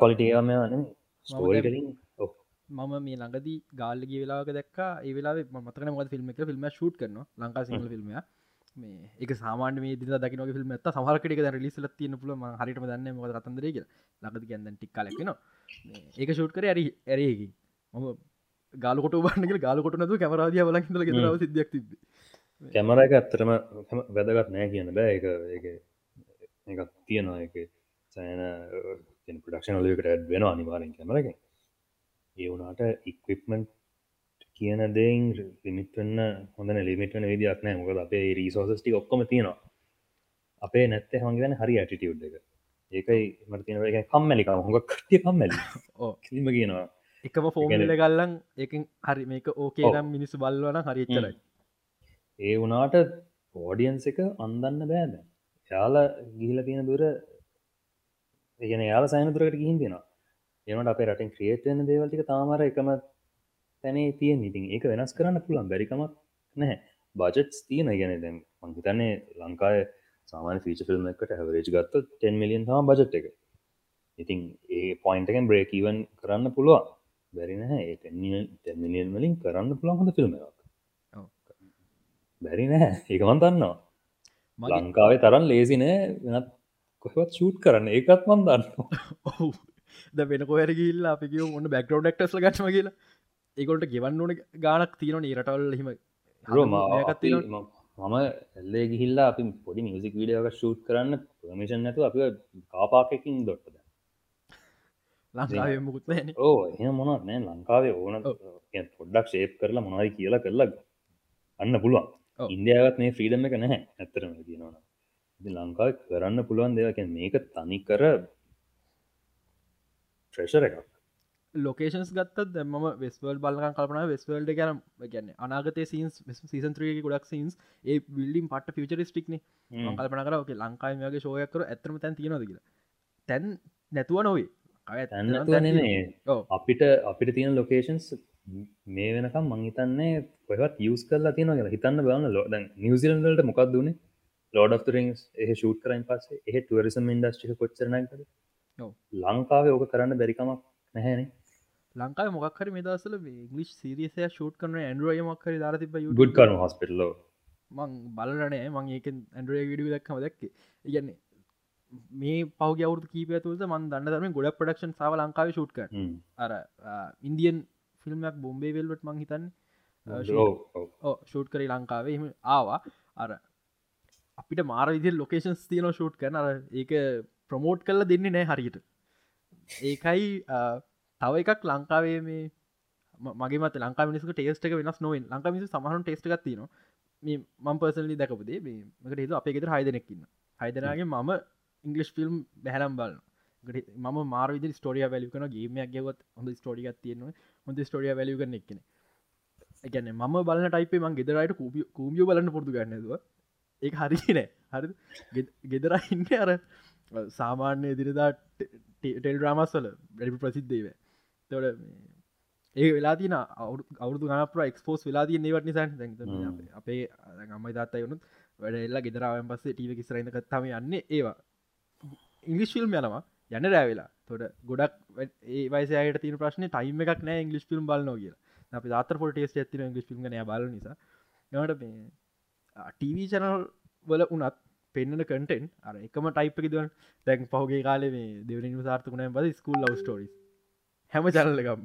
ස්ටෝරිලින් මම මේ ළඟදී ගාල්ලග වෙලාක දක් වෙලා මතක මත් ෆිල්ම් එක ෆිල්ම් ෂූට් කරන ලංකා සිංහල ෆිල්ම් මේ එක සාමාන මේ දින දකින ෆිල්ම් ඇත සහරකට රිලිසල තියන පුල හරිට දන්න ම කතන්දරක ලඟද ගැන්න ටික් කලක්න ඒක ෂූට් කර ඇරි ඇරේකි මම ගාලකොට බන්නක ගාලකොට නතු කැමරාදිය ගෙදරව සිදයක් තිබ කැමර එක ඇත්තරම වැදගත් නෑ කියන්න බෑ. එක එක තියෙනවා. එක සෑන ප්‍රඩක්ෂන් ලකට ඇඩ් වෙන අනිවාරෙන් කැමරක ඒ වුනාට ඉක්විප්මන්් කියන දෙයින් ලිමිටන්න හොඳ ලිමිටන විදික් නෑ මොකද අපේ රීසෝසස්ටි ඔක්කොම තියෙනවා. අපේ නැත්තේ හොන්ගෙන හරි ඇටිටියුඩ් එක. ඒකයි මරතින කම්මැලිකා හොඟ කටිය කම්මැලි කිම. කියනවා. එකම ෆෝමල ගල්ලන් එකින් හරි මේක ඕකේ නම් මිනිස්සු බල්වන හරිච්චරයි ඒ වනාට පෝඩියන්ස එක අන්දන්න බෑද යාල ගිහිල තියෙන දුර ඒගෙන යාල සයනතුරකට ගිහින් දෙෙනවා එමට අප රටින් ක්‍රියේට්න දේවල්ටික තාමර එකම තැනේ තිය ඉතින් ඒක වෙනස් කරන්න පුළන් බැරිකමක් නැහැ. බජට්ස් තියෙන ගැන දැම් මංහිතන්නේ ලංකාය සාමාන ෆීච ෆිල්ම් එකට හැවරේජ් ගත්ත 10 මිලියන් තම බජට් එක. ඉතින් ඒ පොයින්ටකෙන් බ්‍රේකීවන් කරන්න පුළුවන්. බැරි නැහැ. මිලියන් වලින් කරන්න පුළුවන් හොඳ ෆිල්ම් එකක්. බැරි නැහැ. ඒකමන් දන්නවා. ලංකාවේ තරන් ලේසි නෑ. වෙනත් කොහවත් ෂූට් කරන්න. ඒකත් මන් දන්න ද වෙන කොහර ගිල්ල අපි කිය ඔන්න බැක්ටෝ ඩක්ටස්ල ගටම කියලා ඒකොට ගෙවන්න ඕන ගානක් තියෙන රටවල් හිම මම එල්ලේ ගිහිල්ලා අපි පොඩි මියසික් විඩියක ෂූට් කරන්න ප්‍රමිෂන් නැතු අපි කාපාකකින් දොට්ටද ලංකාවේ මුකුත් ඕ එහ මොනත් නෑ ලංකාවේ ඕන පොඩ්ඩක් ශේප් කරලා මොනයි කියලා කරලා අන්න පුළුවන්. ඉන්දියාවත් මේ ෆ්‍රීඩම් එක නැහැ ඇත්තරම තියෙනවන ලංකාව කරන්න පුළුවන් දෙවක මේක තනි කර ට්‍රෙෂර එකක් ලොකේෂන්ස් ගත්තත් දැම වෙස්වල් බලක කල්පන වෙස්වල්ඩ ගැන ගැන්න අනාගත සීන්ස් සීසන් ත්‍රේ ගොඩක් සීන්ස් ඒ විල්ලිම් පට ෆිචරිස්ටික්න කල්පන කරක ලංකායිමගේ ශෝයකර ඇතරම තැන් තියෙනද කියලා. තැන් නැතුව නොවේ. ඔව්. අපිට අපිට තියෙන ලොකේෂන්ස් මේ වෙනකම් මංහිතන්නේ කොහත් යස් කරලා තියෙන කියලා. හිතන්න බලන්න ලෝඩ නිවසිලන්ලට මොකක් දුනේ ලෝඩ රිංස් එහ ෂූට් කරයින් පස්සේ. එහ ටුවරිසම් ඉන්ඩස්ට්‍රික කොච්චරනකද ඔව්. ලංකාවේ ඕක කරන්න බැරිකමක් නැහැනේ ලංකාව මොක්හර මේ දසල ගලිස් සිරිසය ෂූට් කරන ඇන්ඩුවය මක්කර දාර තිබ ගුඩ් කරන හොස්පිටල්ලෝ මං බලනෑ මං ඒක ඇන්ඩුවය විඩිය දක්කම දැක්ක. ඉගන්නේ මේ පව අවුතු කීප තුද මන් දන්න දරම ගොඩ ප්‍රඩක්ෂන් සාව ලංකාව ෂූට් කර අර ඉන්දියන් ෆිල්ම්යක් බොම්බේ වෙල්වට මං හිතන්න. ෂූට් කරි ලංකාවේ. එම ආවා. අර අපිට මාර විදි ලොකේෂන්ස් තියන ෂූට් කරන අර ඒක ප්‍රමෝට් කරලා දෙන්නේ නෑ හරියට. ඒකයි තව එකක් ලංකාවේ මේ මගේ මත ලංකා මිනිස්ක ටේස්ට එක වෙනස් නොවෙන් ලංකා මිසි සමහරු ටේස්ට ගත්තින මේ මම් පර්සලි දැකපදේ මේකට හේතු අපේ ගෙතර හයිදනෙක්කින්න හයිදනගේ මම ඉංගලිස් ෆිල්ම් බැහලම් බලන්න මම මාර විදි ස්ටෝරිය වැලි කන ගේමයක් ගෙවත් හොඳ ස්ටෝඩියක් තියෙනවා හොඳ ස්ටෝඩිය වැලිය කන එක්න එකන ම බල ටයිපේ මං ගෙදරට කූමියෝ බලන්න පොරදු ගන්නදව ඒ හරි නෑ. හරි ගෙදර ඉන්න අර සාමාන්‍ය දිරිදා ටෙල් රාමස්වල වැඩි ප්‍රසිද්ධේව තොට ඒ වෙලා තින අවුදු ගනපර එක්ස්පෝස් වෙලා තිය නවට නිසන් අපේ අම්මයි තාත්තයි වුණුත් වැඩ එල්ලා ගෙදරාවෙන් පස්සේ ටීව කිස්රයින්න කත්තම යන්න ඒවා. ඉංගලිස්ෆිල්ම් යනවා. යන්න රෑවෙලා තොට ගොඩක් වයිසයට තින ප්‍රශ්න ටයිම එකක් නෑ ඉංගලිස් ෆිල්ම් බලන්න කිය අපි තාතර පොට ටේස් ඇතින ඉංගලිස් ිල්ම් නය බල නිසා. නට මේ ටීවී චැනල් වල උනත් පෙන්න්න කටෙන් අර එකම ටයිප්ක දුවන්. දැන් පහුගේ කාලේ මේ දෙවනිම සාර්ථකුණය බද ස්කූල් ලව් ස්ටෝරි හැම චැනල්ලකම්ම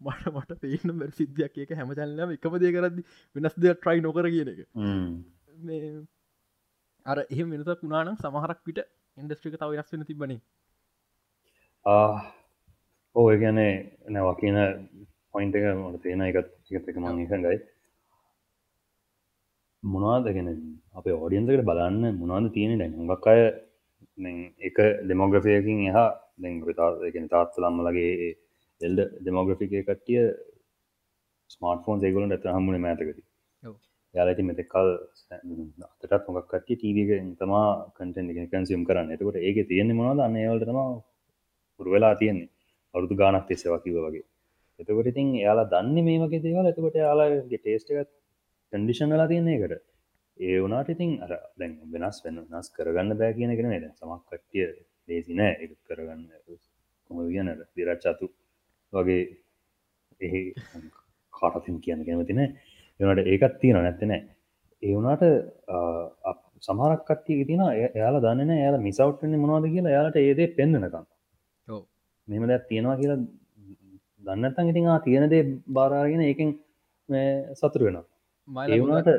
මට මට පේන බැ සිද්ධයක් එක හැම චැනලම එකම දේ කරදදි වෙනස් දෙයක් ට්‍රයි නොකර කියන එක. අර එහෙම වෙනසක් වුණානම් සමහරක් විට ඉන්ඩස්ට්‍රික තව වෙනස් වෙන තිබනේ ඕ ගැනේ නැවා කියන පොයින්ට එක මට තියෙන එකත් එකත් එක මං එකඟයි මොනවාදගෙන අප ඕඩියන්සකට බලන්න මොනවාද තියෙන දැන් හොඟක් අය එක දෙමෝග්‍රෆයකින් එහා දැන් තාගෙන තාත්තලම්මලගේ එල්ඩ දෙමෝග්‍රෆිකය කට්ටිය ස්මාර්ට ෆෝන් ඒගලට ඇත හම්මුණ මෑතකති යාලති මෙතකල් අතටත් මොක් කට්ටිය ටීවක තමා කටෙන් කන්සිම් කරන්න. එතකොට ඒක තියෙන්නේ මොනද අන්න ඒවලට තම පුරුවෙලා තියෙන්නේ. අවුදු ගානක් තිස්සවා කිව වගේ. එතකොට ඉතින් යාලා දන්න මේ වගේ දේවල්. එතකොට යාලාගේ ටේස්ටකත් කන්ඩිෂන් වෙලා තියන්නේ එකට ඒ වනාට ඉතින් අර දැන් වෙනස් වෙන නස් කරගන්න බෑ කියන කෙන ද සමක් කට්ටිය ලේසි නෑ. එක කරගන්න කොම කියනට දිරච්චාතු වගේ එහි කාටතින් කියන්න කෙනතින එනට ඒකත් තියෙන නැත්තනෑ ඒ වනාට සමහරක් කට්ටිය තින එයාලා දන්න එයාලා මිසවට්න්නේ මොවාද කියලා එයාලට ඒදේ පෙන්න්නනකම් මෙම දැත් තියෙනවා කියලා දන්නත්තන් ඉතින් තියෙනදේ බාරාගෙන ඒකින් සතුර වෙනවා. ඒවුණට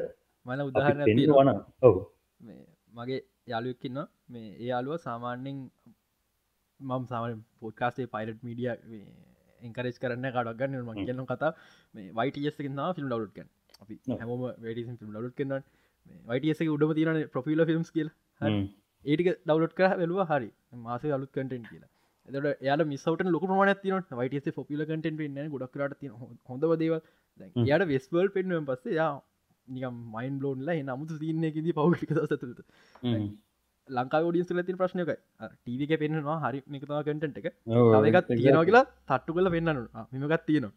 මල උදාහරණ වන ඔව. මගේ යාලුවක්කින්න මේ ඒ යාලුව සාමාන්‍යෙන් මම් සාම පොඩ්කාස්ේ පයිරට් මීඩිය එන්කරේස් කරන්න කඩක් ගන්න ම කියන්න කතා මේ වයිටස්කින්න ෆිල්ම් ලවට්කන් අපි හැම වැඩ ිල්ම් ලවට් කන්න වයිටසක උඩම තියන ප්‍රොෆිල ෆිල්ම්ස් කියල. ඒටික ඩවලට් කර වෙලුව හරි. මාස අලුත් කටෙන් කියලා. එතට යාල මිසවට ලොක ප්‍රමාණ තින වයිටස ොපිල කටෙන් පෙන්න්න ගොඩක්රට තින හොඳ දේව යට වෙස්වල් පෙන්ුවෙන් පස්සේ යා නිකම් මයින් බ්ලෝන්ලා නමුතු සින්නයකිද පෞ්ික සතුට ලංකා ෝඩියස් ලති ප්‍රශ්නයකයි. ටීවක පෙන්න්නවා හරි මිකතවා කටට එක. එකත් තියෙනවා කියලා තට්ටු කල පෙන්න්නනු මෙමකත් තියෙනවා.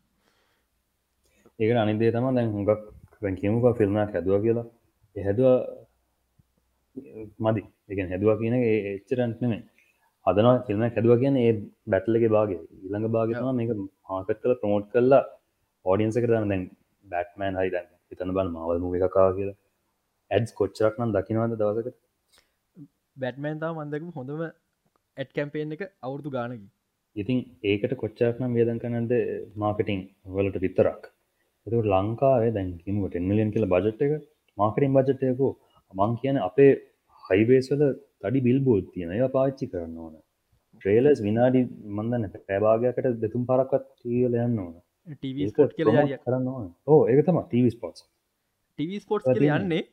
ඒක අනිදේ තම දැන් හුඟක් කියමුක ෆිල්ම්ම හැදවා කියලා. හැදවා මදි. එක හැදවා කියන එච්චරන්ට නෙමේ හදන ෆිල්ම හැදවා කියන ඒ බැට්ලගේ බාගේ ඉළඟ භාගතම මේක මාකත් කල ප්‍රමෝට් කරලා ඕඩියන්ස කරන්න දැන්. බැට්මෑන් හරි දැන් හිතන බල මවල් මුව එකකා කියලා. ඇඩ්ස් කොච්චරක් නම් දකිනවද දවසකට බැට්මෑන් තාව මන්දකම හොඳම ඇඩ් කැම්පේෙන් එක අවුරදු ගානකි. ඉතින් ඒකට කොච්චරක් නම් වේදන් කනද මාර්කටිං වලට විතරක්. එතුට ලංකාවේ දැන්කිම ටෙන්මිලියන් කියල බජට් එක මාකටින් බජටයකෝ මං කියන අපේ හයිබේස්වල තඩි බිල්බෝඩ් තියෙන. ඒ පාච්චි කරන්න ඕන. ට්‍රේලස් විනාඩි මන්දන්න පැබාගයකට දෙතුම් පරක්වත් තියල යන්න ඕන. ටව ස්පොට් කියල කරන්න ඕන. ඕ ඒක තම ටව ස්පොට් ටව ස්පොට් කියල යන්නේ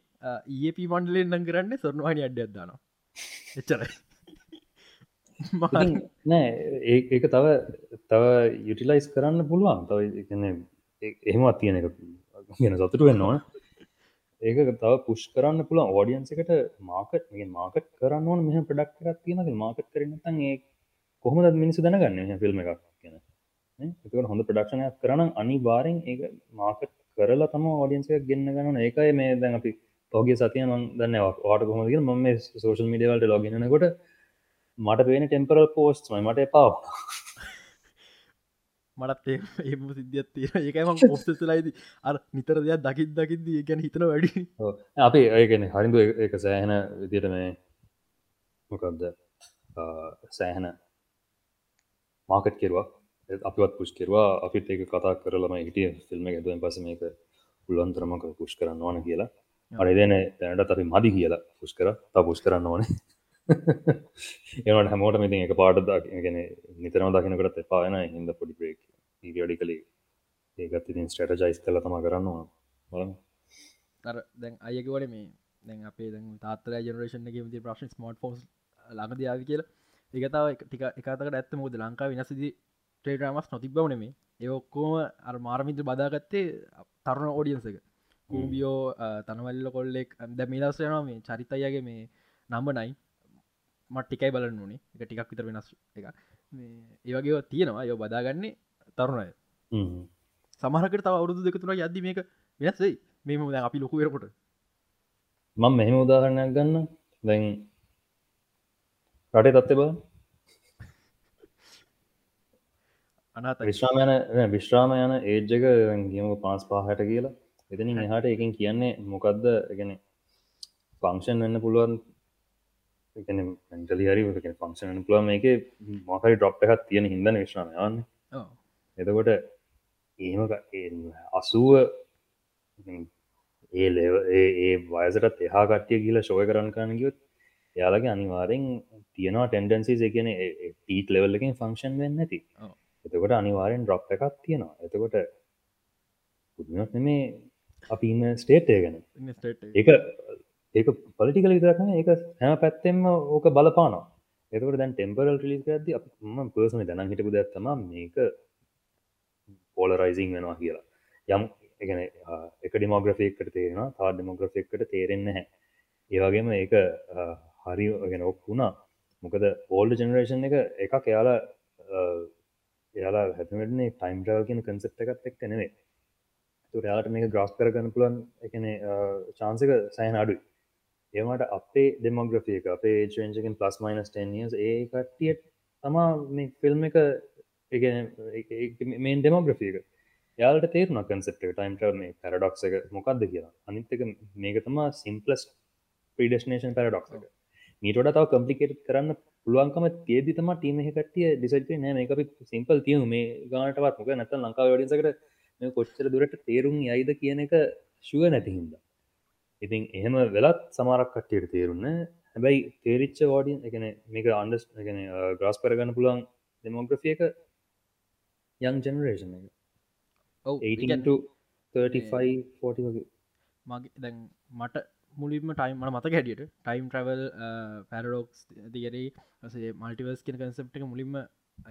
ඒප මන්ඩලෙන් නං කරන්න සොර්නවානි අඩ්ඩ අදදානවා එච්චරයි. නෑ ඒක තව තව යුටිලයිස් කරන්න පුළුවන්. තව එහෙමත් තියෙන එක ගෙන සතුට වෙන්න ඕන. ඒක තව පුෂ් කරන්න පුළන් ඕඩියන්ස එකට මාකට් මේ මාකට් කරන්න ඕන. මෙහ ප්‍රඩක්් එකක් තියෙනක මාකට් කරනතන් ඒ කොහොමද මිනිසු දැනගන්න ෆිල්ම් එකක් කියන එතකට හොඳ ප්‍රඩක්ෂණයක් කරන අනිවාරෙන් ඒ මාකට් කරලා තම ෝඩියන්සක ගන්න ගන්න ඒකයි මේ දැන් අපි පෝගේ සතිය ම දන්න වාට කොහොමද ම සෝෂල් මිඩියවලට ලොගනකොට මට පේන ටෙම්පරල් පෝස්ට මට එපාව. මටත් ඒම සිද්ධියත් තියෙන ඒකම පොස්තලයිද අර නිතර දෙයක් දකිත් දකිද ගැන හිතන වැඩි. අපි ඒකන හරිදු? එක සෑහෙන විදියට මේ මොකක්ද සෑහෙන මාකට් කෙරවා. අපිවත් පුෂ් කෙරවා. අපිත් ඒක කතා කරලම හිටිය ෆිල්ම් ඇතුවෙන් පස මේක පුල්ලන්තරමක පුෂ් කරන්න ඕන කියලා අඩි දෙන තැනට අපි මදි කියලා පුෂ් කර. තා පුෂ් කරන්න ඕනේ. ඒවට හැමෝට මිති එක පාට ගෙන නිතරම දකිනකට එපාන හිද පොඩි බ්‍රේක් ඩි කලේ ඒකත් ඉතින් ස්ටටජයිස් කල තම කරන්න ඕන. බල තර දැන් අයකවට මේ දැන් අපේ දැන් තාත්තර ජනරේෂන් ති ප්‍රශ්න ස්මෝට් ෆෝස් ළඟද යාවි කියලා. ඒකතාව ටික එකතකට ඇත්ත. මොද ලංකා විනසදි ට්‍රේඩරමස් නොතිබ්බවන මේ. ඒ ඔක්කෝම අර මාරමිත්‍ර බදාගත්තේ තරුණ ඕඩියන්සක කූබියෝ තනවල්ල කොල්ලෙක් දැ මිලස්සයනවා මේ චරිතයගේ මේ නම්බ නයි මට්ටිකයි බලන්න ඕනේ එක ටිකක් විතර වෙනස් එක ඒවගේ තියෙනවා යෝ බදාගන්නේ තරුණය සමහකට තව අවුරුදු දෙකතුර යද්දි මේක වෙනස්යි මෙම දැ අපි ලොකුවරකොට මං මෙහෙම උදාහරණයක් ගන්න දැන් රටේ තත්ත බ අනත විශ්‍රාම යන විශ්‍රාම යන ඒජ්ජක ගියම පාස් පාහට කියලා එතනින් එහාට එකින් කියන්නේ මොකක්ද එකන ෆංක්ෂන් වෙන්න පුළුවන්. ටලි හරි ෆංක්ෂන් පුළුවම එක මොකරි ඩොප් එකත් තියෙන හිදන විශ්‍රාම යන්න එතකොට ඒම අසුව ඒ ඒ වයසටත් එහා කට්ටිය කියලා ශෝය කරන්න කරන්න ගියොත් යාලගේ අනිවාරෙන් තියෙනවා ටෙන්ඩන්සි එකන ටීට ලෙවල්ලකින් ෆංක්ෂන් වෙන්න ඇති එතකොට අනිවාරෙන් ඩොප් එකක් තියෙනවා. එතකොට පුදුනත් මේ අපිම ස්ටේට්ය ගැන. ඒක ඒක පලිටිකල විතරක්න ඒක හැම පැත්තෙම ඕක බලපානවා. එතකට දැන් ටෙම්පරල් ලිස් ඇද ම පර්සන දැන හිටපු දැත්තම මේක පෝලරයිසිං වෙනවා කියලා. යම් එකන එක ඩිමෝග්‍රෆිකට තේරෙන තා ඩිමෝග්‍රෆික්කට තේරෙන්න හැ ඒවගේම ඒක හරි ගෙන ඔක් වුණා. මොකද ඕල්ඩ ජනරේෂන් එක එකක් එයාලා එයාලා හැතමටනේ ටයිම් ්‍රවල් කියන කන්සෙප් එකත් එක් නෙවේ තුරයාට මේක ග්‍රස් කරගන්න පුලන් එකන චාන්සක සෑන් අඩුයි. ඒමට අපේ ඩෙමෝග්‍රෆිය එක අපේ චේන්ජකින් පලස් මයිනස් ටනිස් ඒ කට්ටිය තමා මේ ෆිල්ම් එක මේන් ඩෙමෝග්‍රෆියක යාලට තේරුණ කන්සෙප් ටයිම් ටව මේ පැරඩොක්ස එක මොකක්ද කියලා. අනිත්තක මේක තමා සිම්පලස් ප්‍රඩේශනේෂන් පැරඩොක්ස එක. මීටට තව කම්පලිකේට කරන්න පුළුවන්කම තිේදි තම ටීම කටිය ඩිසට නෑ මේ අපි සිම්පල් තියු මේ ගානටවත් මොක නැත ලංකා වඩිසකට කොච්චර දුරට තේරුම් යයිද කියන එක ශුව නැතිහින්ද ඉතින් එහෙම වෙලත් සමාරක් කට්ටියට තේරුන්න හැබැයි තේරිච්ච වාඩියන් එකන මේක අන්ඩස් එකන ග්‍රස් කරගන්න පුළුවන් දෙමෝග්‍රෆිය එක යං ජනරේෂන් එක. 35 වගේ. මගේ දැන් මට මුලින්ම ටයිම් මට මත හැටියට ටයිම් ට්‍රවල් පැරඩෝක්ස් සේ මල්ටිවර්ස් කියන කන්සප්ට එක මුලින්ම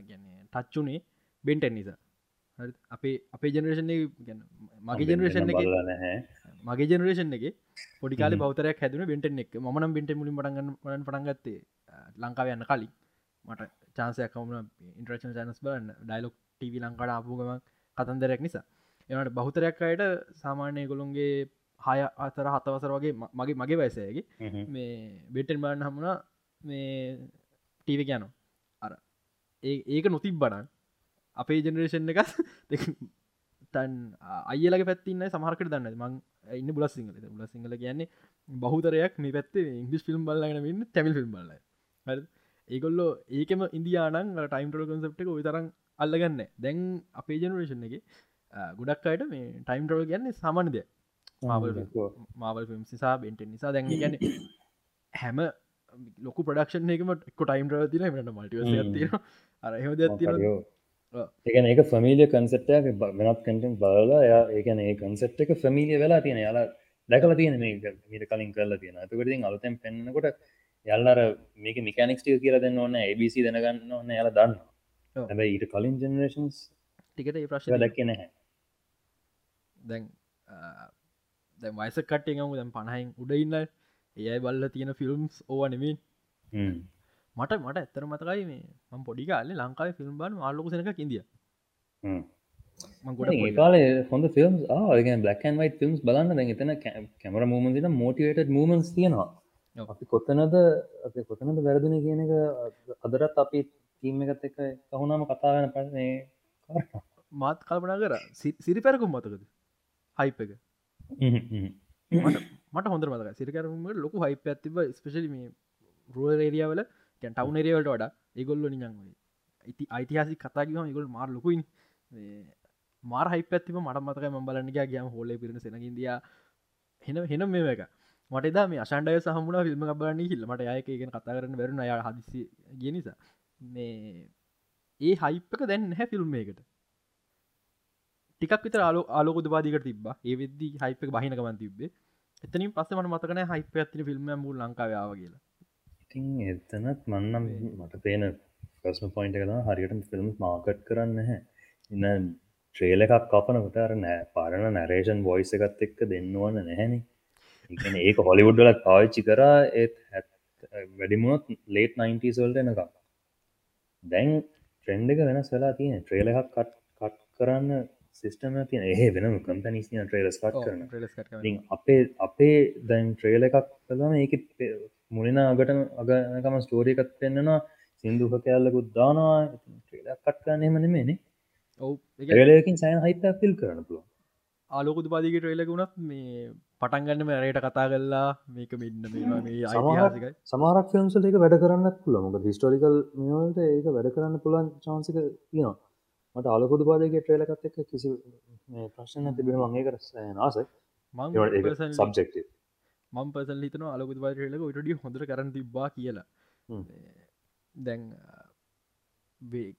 ගැන්නේ ටච්චුනේ බෙන්ටෙන් නිසා අපේ අපේ ජනරේෂන් ගැන මගේ ජනරේෂන් එක මගේ ජනරේෂන් එක පොඩිකාල බෞතරයක් හැදන බෙන්ටෙන් එක මනම් බෙන්ට මුලින් පටගන්න පටන් පටන්ගත්තේ ලංකාව යන්න කලින්. මට චාන්සයක් කවුන ඉන්ට්‍රේෂන් චනස් බලන්න. ඩයිලොක් ටව ලංකාට ආපුගම කතන්දරයක් නිසා. එනට බහුතරයක් අයට සාමාන්‍යය ගොළුන්ගේ හය අතර හතවසර වගේ මගේ මගේ වයසයගේ මේ බෙටෙන් බාන්න හමුණා මේ ටීව කියනවා අර ඒක නොතිබ් බඩන් අපේ ජනරේෂන් එක තන් අයලක පැත්තින්න සමහකට දන්න මං ඉන්න බුල සිංහල. බුල සිංහල කියන්නේ බහතරයක් මේ පැත්තේ ඉංග්‍රිස් ෆිල්ම් බල්ලගෙන තැමිල් ෆිල්ම් බල්ල. ඒගොල්ලෝ ඒකම ඉන්දයානන් ටයිම්ටල කොන්සප්ට එක විතරම් අල්ලගන්න දැන් අපේ ජනරේෂන් එක ගොඩක් අයට මේ ටයිම් ටරල් කියන්නේ සමන්ද මාවල් ෆිල්ම් නිසා බෙන්ට නිසා. දැන් ගැන හැම ලොක ප්‍රඩක්ෂන් එකම ටයිම් ර තින මට මල්ටිව තින අර හෙම දෙතින ඒකන ඒක ෆමිලිය කන්සෙට්ටයක් වෙනත් කටෙන් බලලා යා ඒකන ඒ කන්සෙට් එක ෆමිලිය වෙලා තියෙන. යාලා දැකල තියෙන මේ මීට කලින් කරලා තියෙන ඇතකටින් අලුතැන් පෙන්න්නකොට යල්ලර මේක මිකනික්ස්ටිය කියල දෙන්න ඕන්න ABC දැනගන්න ඕන්න යාල දන්න හැබයි ඊට කලින් ජනරේෂන්ස් ටිකට ඒ ප්‍රශ් දැක්ක නැහැ. දැන් දැ වයිස කට්ටේ ගමු දැම් පණහයින් උඩඉන්න ඒයි බල්ල තියෙන ෆිල්ම්ස් ඕවනෙමින් මට මට ඇත්තර මතකයි මේ ම පොඩිකාල ලංකාව ෆිල්ම් බන් ආලොකුසනක ඉදිය ගොඩ කාල හොඳ ෆිල්ම් ආගෙන බ්ලක්න් වයි ෆිල්ම්ස් බලන්න දැ එතන කැමර මූමන්සින මෝටිවේට මූමන්ස් තියෙනවා. අපි කොත්තනද අප කොතනද වැරදින කියන එක අදරත් අපි තීම එකත් එක කහුණම කතාවෙන පන්නේ මාත් කල්පනා කර. සිරි පැරකුම් මතකද? හයිප එක. මට හොඳ මතක සිරිකරම ලොකු හයිප ඇතිබ ස්පෙශලි මේ රුව රේරියාවල කැන් ටවුන් එරියවලට වඩා ඒගොල්ල නියන්ගේ ඉති අයිතිහාසි කතාගම ඉගොල් මාර ලොකුයින් මාර හයි පැත්තිම මට මතක ම බලන්නගේ ගයාම හෝල පිරෙන සෙනගින්දිය හෙන හෙනම් මේ එක. මට දා මේ අශන්ඩය සහමුණ ෆිල්ම බලන්න හිල්ලමට යයකගෙන කතා කරන්න වැරුණ අය හදිසි ගේ නිසා. මේ ඒ හයිප්ක දැන් හැ ෆිල්ම් එකට ටිකක් විතර ආලෝ ආලෝක දවාදිකට තිබ ඒ වෙද්දි හයිපක බහිනකමන් තිබේ එතනින් පස්ස මට මතකන හයිප ඇතින ෆිල්ම් මූ ලංකාවාව කියලා. ඉතින් එතනත් මන්නම් මට පේන ප්‍රස්ම පොයින්ට කලා හරියට ෆිල්ම් මාකට් කරන්න හැ ඉන්න ට්‍රේල එකක් කපනකට අර නෑ පරණ නැරේෂන් වොයිස එකත් එක්ක දෙන්නවන්න නැහැනි. ඉගන ඒක හොලිවුඩ්ඩලත් පාවිච්චි කරා ඒත් වැඩිමුණොත් ලේට් 90සල්ට එනකම්. දැන් ට්‍රෙන්ඩ එක වෙනස් වෙලා තියෙන ට්‍රේල එකක් කට් කට් කරන්න සිිස්ටම තියන. ඒ වෙනම කම්පැනිස්න ට්‍රේලස් කට් කරන අපේ අපේ දැන් ට්‍රේල එකක් කලම ඒක මුලින අගට අගනකම ස්ටෝරිකත් පෙන්න්නනවා සිින්දුහ කෑල්ලකුත් දානවා. ට්‍රේලක් කට් කරන්න එමනෙමේනේ ඔව. ඒලකින් සෑන් හිත පිල් කරන පුළුව ආලෝකුතු පාදික ට්‍රේලක වුණත් මේ පටන්ගන්න රයට කතා කල්ලා මේක මෙන්න මේ සමාරක් ෆිල්ම්සල එක වැඩ කරන්න පුල මොක හිස්ටෝලිකල් මියවලට ඒක වැඩ කරන්න පුලන් චාන්සික තියෙනවා. මට අලකුතු පාදක ට්‍රේලකත් එක් කිසි ප්‍රශ්න තිබෙන මගේ කර නාස සබ්ෙක්ට මම් පසල් හිතන අලකුතු පාටලක ටඩිය හොඳර කරන්න තිබ්බා කියලා. දැන්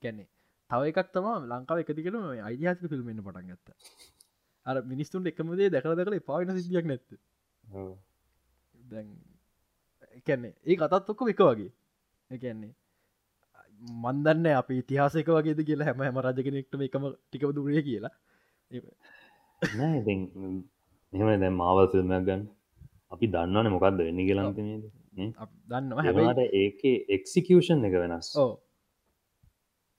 කැනෙ තව එකක් තම ලංකාව එකතිකෙන අයිතිහාසික ෆිල්ම්මෙන්න්න පටන් ගත්ත. අර මිනිස්තුන්ට එකමදේ දැකර දැකල පාවින සිදියක් නැත්ත දැන් එකන්නේ ඒ කතත් ඔක්කො එක වගේ. එකන්නේ මන්දන්න අප ඉතිහාසක වගේද කියලා හැම හැම රජගෙනෙක්ටම එකම ටිකව දුරේ කියලා. මෙම දැ මාවල් ෆිල්මයක් ගන්න අපි දන්නවන මොකක්ද වෙන්න කියලන්තමේද දන්නවා. හැමට ඒක එක්සිකෂන් එක වෙනස්.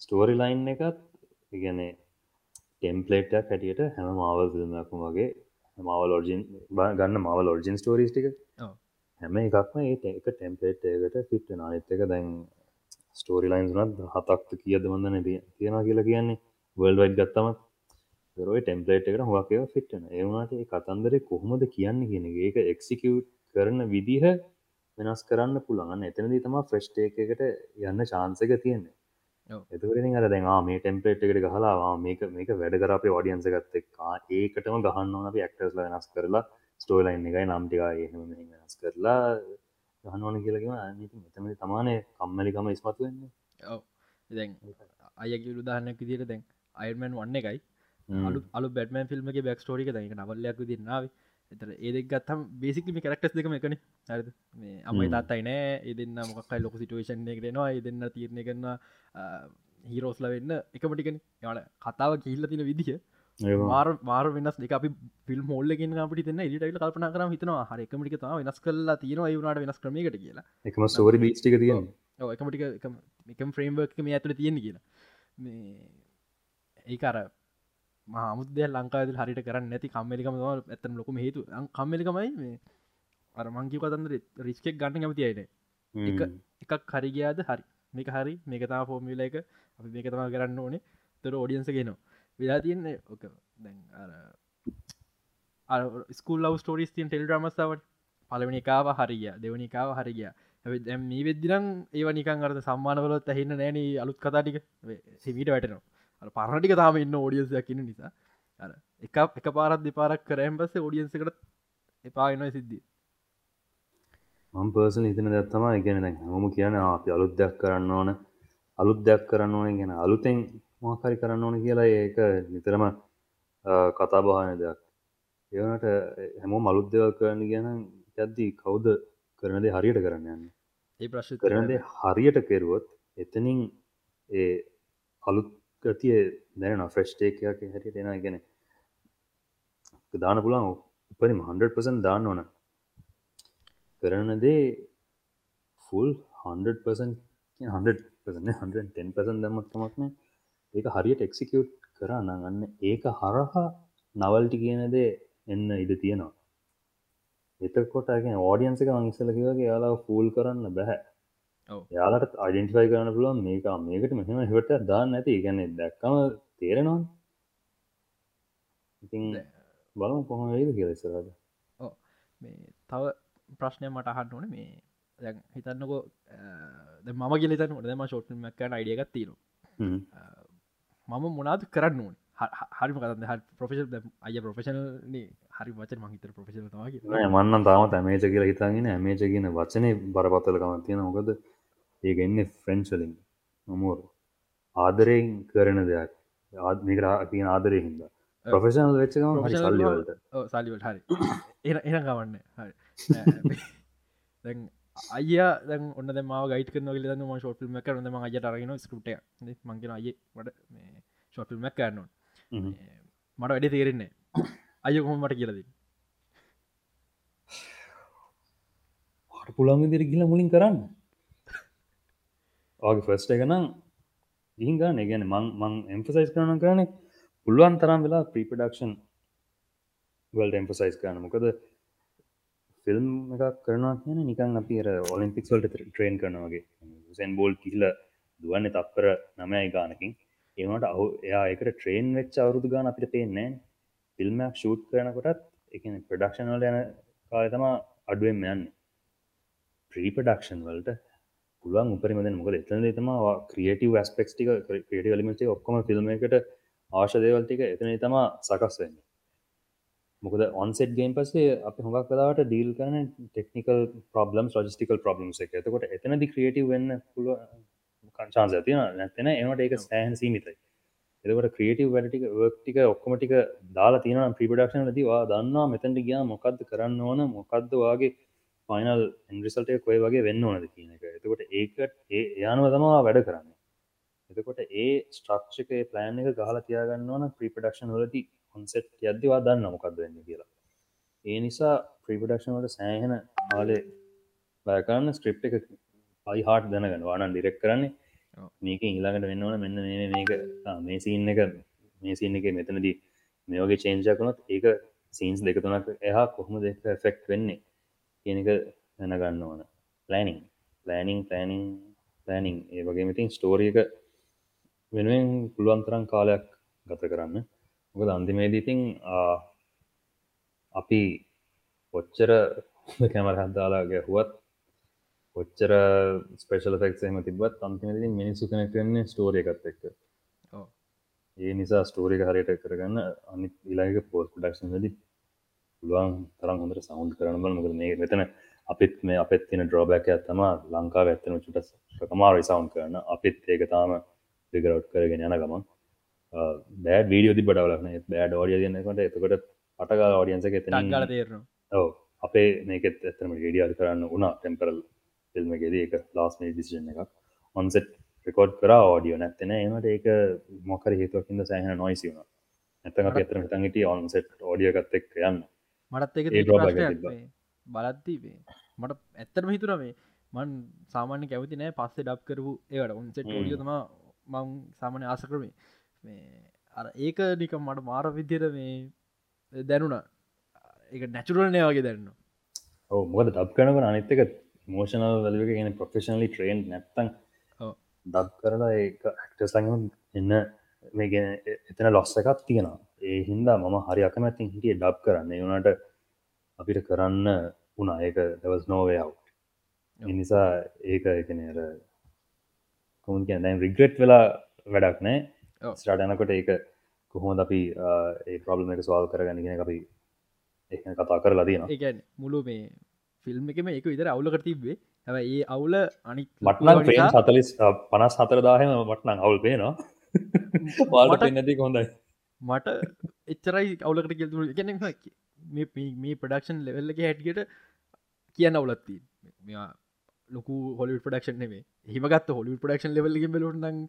ස්ටෝරි ලයින් එකත් ඉගැන ටෙම්පලේට්ක් හැටියට හැම මාවල් ෆිල්ම්මක්ම වගේ මවල් ෝර්ජින් ගන්න මවල් ෝර්ජින් ස්ටෝරිස් ටික. හැම එකක්ම ඒ එක ටෙම්පලේට් එකට ෆිට් නානත් එක දැන් ස්ටෝරි ලයින්ස් වනත් හතක්ත කියද නැති තියෙන කියලා කියන්නේ වල් වයිඩ් ගත්තම රොයි ටෙම්පලේට් එකට හොකය ෆිට්න ඒවුණට කතන්දර කොහොමද කියන්න කියන ඒක එක්සිකව් කරන විදිහ වෙනස් කරන්න පුළන් එතනදී තම ෆ්‍රෙස්්ටේ එකට යන්න චාන්සක තියෙන්නේ. එතුකරින් අර දැන් මේ ටෙම්පලේට් එකට ගහලා මේක මේක වැඩ කර අපේ ඔඩියන්ස ගත්ත එක්කා. ඒකටම ගහන්න ඕන අපි ඇක්ටර්ස්ල වෙනස් කරලා ස්ටෝලයින් එකයි නම්ටිකා එහෙම වෙනස් කරලා ගහන්න ඕන කියලකිම මෙතම තමානේ කම්මලිකම ඉස්මතු වෙන්න. ඔව. දැන් අයගේ උදාහන්නක් විදිර දැන් අයිර්මන් වන්න එකයි අලු බැටමන් ෆිල්ම්ගේ බැක් ස්ටෝරික දැක නවල්ලයක් දින්නාව එතර ඒදක් ගත්තම් බේසිකලි කරක්ටස් දෙකම එකන. හරද? මේ අමයි තාත්තයි නෑ. එදන්න මොකක්යි ලොක සිටුවේෂන් එකරෙනවා එදන්න තීරණය කරන්න හිරෝස්ල වෙන්න එකමටිකන යාට කතාව කිල්ල තින විදිහ. මාර මාර වෙනස් දෙක අපි ෆිල් මෝල්ලගෙන අපට න. ට කල්පන කරම හිතනවා හර එකමටික තම වෙනස් කරලා තියෙනවා. ඒවුණට වෙනස් ක්‍රමකට කියලා. එකම සෝරි බිස්ටික තියන එකමටික එකම ෆ්‍රේම්වර්ක් මේ ඇතුළ තියෙන කියලා. මේ ඒකාර මාමුදය ලංකාද හරිට කරන්න නැති කම්මලිකම ඇතන ලොකම හේතු කම්මලිකමයි මේ. අර මංකි කතන්දර රිස්කෙක් ගන්න ඇමති අයින. එක එකක් හරිගයාද හරි. මේක හරි මේකතා ෆෝමිල එක. අපි මේක තම කරන්න ඕනේ. තොර ෝඩියන්ස ගෙනවා වෙලා තියන්නේ ඕක දැන් අර ස්කූල් ලව ස්ටෝරිස් තියන් ටෙල් ්‍රමස්සාවට පලවනි කාව හරිගිය දෙවනි කාව හරිගිය ඇ මේ වෙද්දිරම් ඒව නිකන් අරත සම්මානවලොත් ඇහින්න නෑන අලුත් කතාටික හිවිට වැටනවා පරණටික තාම ඉන්න ෝඩියන්සයක් කියන නිසා. අර එක එක පාරත් දෙපාරක් කරෑම් පස්සේ ෝඩියන්සකට එපාගෙනයි සිද්ධිය. මම් පර්සන හිතන දත්තම දැන් හොම කියන අපි අලුත් දෙයක් කරන්න ඕන. අලුත් දෙයක් කරන්න ඕන. ගැන අලුතෙන් මොහකරි කරන්න ඕන කියලා ඒක නිතරම කතා බාන දෙයක්. ඒවනට හැමෝ මලුත් දෙවල් කරන්න ගැන යද්දී කවුද කරනදේ හරියට කරන්න යන්න? ඒ ප්‍රශ් කරනදේ හරියට කෙරුවොත් එතනින් ඒ අලුත් ගතිය දැන ෆ්‍රෙස්්ටේකයක් හැට එෙන ගැන දාන පුළන් උපරිම 100% දාන්න ඕන කරන දේ ෆුල් 100% 100 පසන් දමත්කමක්න ඒක හරියට එක්සිකියුට් කරන්න ගන්න ඒක හරහා නවල්ටි කියනදේ එන්න ඉඩ තියෙනවා එතකොටගේ ඕඩියන්සක මංස්සලකිවගේ යාලා ෆූල් කරන්න බැහැ ඔව්. යාලට අයිඩෙන්ටිෆයි කරන්න පුළුවන් මේක මේකට මෙහෙම හිවට දාන්න ඇති ගැන දැක්කම තේරෙනවා ඉතින් බලමු කොහොම වේද කියලෙසරද මේ තව ප්‍රශ්නය මට අහන්න ඕන. මේ දැන් හිතන්නකෝ මම ගෙලතන ොදම ෂෝට් මැක්කන අයිඩියගත් තිීරු මම මොනාද කරන්න ඕන? හරිම කතන්න හ ප්‍රෆෙෂල් අය ප්‍රෆෙෂනල් හරි වචන මහිතර ප්‍රෆෙෂල් තමගේ මන්න තාම ඇමේච කියලා හිතාගෙන ඇමේච කියන වචනය බරපත්තලකම තියෙන මොකද ඒක එන්න ෆ්‍රෙන්න්ස්වලින් නොමුවර ආදරයෙන් කරන දෙයක් ආත්මිකරා කියන ආදරය හිද ප්‍රොෆෙෂනල් වෙච්චකම සල්ලිවලට සල්ලිවල් හරි එ ගවන්න හරි දැන් අයියා දැන් ඔන්න ම ගයිට කන ල ම ෂෝටල්ම කරන ම අයට අරගෙන ස්කෘට මංගෙන අය වට ෂෝටල්ම කරනවා මට වැඩි තේරෙන්නේ අය කොහොම මට කියලද පුළන් දිර ගිල මුලින් කරන්න ආගේ ෆස්ට එකනම් ගිහිගන්න ගැන මං මං එම්පසයිස් කරන කරන පුළුවන් තරම් වෙලා ප්‍රීපඩක්ෂන් වල්ට එම්පසයිස් කරන මොකද ෆිල්ම් එකක් කරනවා කියන නිකන් අපිර ඔලිම්පික්ස් වල්ට ට්‍රේන් කරනවාගේ සැන් බෝල් කිහිල දුවන්න තප්පර නමයයි ගානකින්. ඒමට අහු එයා එකට ට්‍රේන් වෙච්ච අවුරුදු ගාන අපිට පේන්නේ ෆිල්ම්මයක් ෂූට් කරනකොටත් එක ප්‍රඩක්ෂන් වල යන කාල තම අඩුවෙන් යන්න. ප්‍රීපඩක්ෂන් වලට පුළුවන් උපරිමද මොකද එතන තම ක්‍රියටව ස්පෙක්ටික ක්‍රට ලිමට ඔක්කොම ෆිල්ම් එකට ආශදේවල්ටික එතන තම සකස් වෙන්න. මොකද ඔන්සෙට් ගේම් පසේ අප හොඟක් කලාට ඩීල් කරන ටෙක්නිකල් ප්‍රබ්ලම් ෝජිස්ටිකල් ප්‍රබ්ලම් එක. එතකොට එතනදි ක්‍රියටව වෙන්න පුළුව කංචාන්ස තින නැතින එනට ඒක සෑහන් සීමිතයි. එතකට ක්‍රියටව වැඩටික වක්ටික ඔක්කොමටික දාලා තියෙන ප්‍රිපඩක්ෂන ලතිවා දන්නවා මෙතැට ගියා මොකක්ද කරන්න ඕන මොකක්ද වගේ පයිනල් එන්රිසල්ටය කොය වගේ වෙන්න ඕනද කියන එක. එතකොට ඒකට ඒ යානුව තමා වැඩ කරන්න. එතකොට ඒ ස්ට්‍රක්ෂක ප්ලෑන් එක ගහලා තියාගන්න ඕන ප්‍රිපඩක්ෂන් වලදී කොන්සෙට් යද්දිවා දන්න මොකක්ද වෙන්න කියලා. ඒ නිසා ප්‍රීපඩක්ෂනට සෑහෙන ආලේ බයකරන්න ස්ක්‍රිප් එක පයි හාට් දැනගන්න. වානන් ඩිරෙක් කරන්නේ මේක ඉලාකට වෙන්නවන මෙන්න මේ මේක. මේ සීන් එක මේ සින්න එක මෙතනදී මේෝගේ චේන්ජයකනොත් ඒක සීන්ස් දෙක තුනක් එහා කොහොම දෙක ෆෙක්් වෙන්නේ කියනක දැනගන්න ඕන. පලනිින් පලනිින් පලනිින් පලනිින් ඒ වගේ මිතින් ස්ටෝරියක වෙනුවෙන් පුළුවන්තරන් කාලයක් ගත කරන්න. මොකද අන්තිමේදීතින් අපි ඔච්චර කැමර හදදාලාගේ හුවත් ඔච්චර ස්පේෂල ෆෙක්ම තිබත් අන්තිමති මිනිස්සු කන කරන්නේ ස්ටෝරිය එකත් එක්ක. ඒ නිසා ස්ටෝරික හරියට කරගන්න අනි ඉලාක පෝස් ඩක්ෂන් ද පුළුවන් තරම් හොඳට සෞන්් කරන බල මොකද මේ මෙතන අපිත් මේ අපත් තින ඩ්‍රෝබැක ඇත්තම ලංකා ඇත්තන චුට කමාරි සෞන්් කරන අපිත් ඒක තාම පිගරවට් කරගෙන යන ගමන්. බෑඩ වීඩියෝ තිබට වලන බෑඩ ෝඩිය ගන්නකොට එතකොට පටකාල ෝඩියන්සක එත ගල තේරන ඕ අපේ මේකෙත් ඇතම ඩිය අද කරන්න වුණා. ටෙම්පරල් ෆිල්ම්ගෙද එක ලාස් මේ ඩිසිෂන් එක ඔන්සෙට් රෙකෝඩ් කර ෝඩියෝ නැත්තන ඒමට ඒක මොකර හේතුවකින්ද සෑහන නොයිසි වුණ. ඇතම එතර තඟට ඔන්සෙට් ෝඩියගත් එක් යන්න මටත් එක. බලත්තිවේ මට ඇත්තරම හිතුර මේ මන් සාමාන්‍ය කැවති නෑ පස්සේ ඩබ් කරපු ඒකට උන්සෙට හ්ම්. ෝඩිය තම මං සාමානය ආස කරමේ මේ අර ඒක නික මට මාර විදිර මේ දැනුණ එක නැචුරල් නය වගේ දැන්න ඔව මොකද ඩබ් කනක අනිත්තක මෝෂනල් වලක ගෙන ප්‍රොෆෙෂනලි ට්‍රේන් නැත්තන් ඔව්. දබ් කරලා ඒ ඇක්ටසඟ එන්න මේ ගැන එතන ලොස්ස එකක් තියෙනවා ඒ හින්දා මම හරි අකමැතින් හිටිය ඩබ් කරන්න. වනට අපිට කරන්න වුණා. ඒක දවස් නෝවයාව. නිසා ඒක එකනර කොමුන් දැන් රිග්‍රෙට් වෙලා වැඩක් නෑ ඔව්. ස්ටාටනකොට ඒක කොහොමද අපි ඒ ප්‍රබ්ලම එක ස්වාල් කරගන්නගෙන අපි ඒ කතා කරලා තියෙන ඒකැන් මුළු මේ ෆිල්ම් එකම එක විතර අවුලක තිබ්බේ. හැව ඒ අවුල අනික් මටනම් නිසා- ්‍රේන් සතලිස් පනස් හතරදාහම මටනම් අවුල් පේනවා. වාල්ට මට- පෙන්නති හොඳයි මට එච්චරයි අවුලකට කෙල්තුර ගැන මේ ප්‍රඩක්ෂන් ලෙවල්ලක හැටියට කියන්න අවුලත්ති මෙයා ලොකු හොලි ප්‍රඩක්ෂන් නෙේ හිමගත් හොලි ප්‍රඩක්ෂන් ලෙවල්ලගේ බලොටන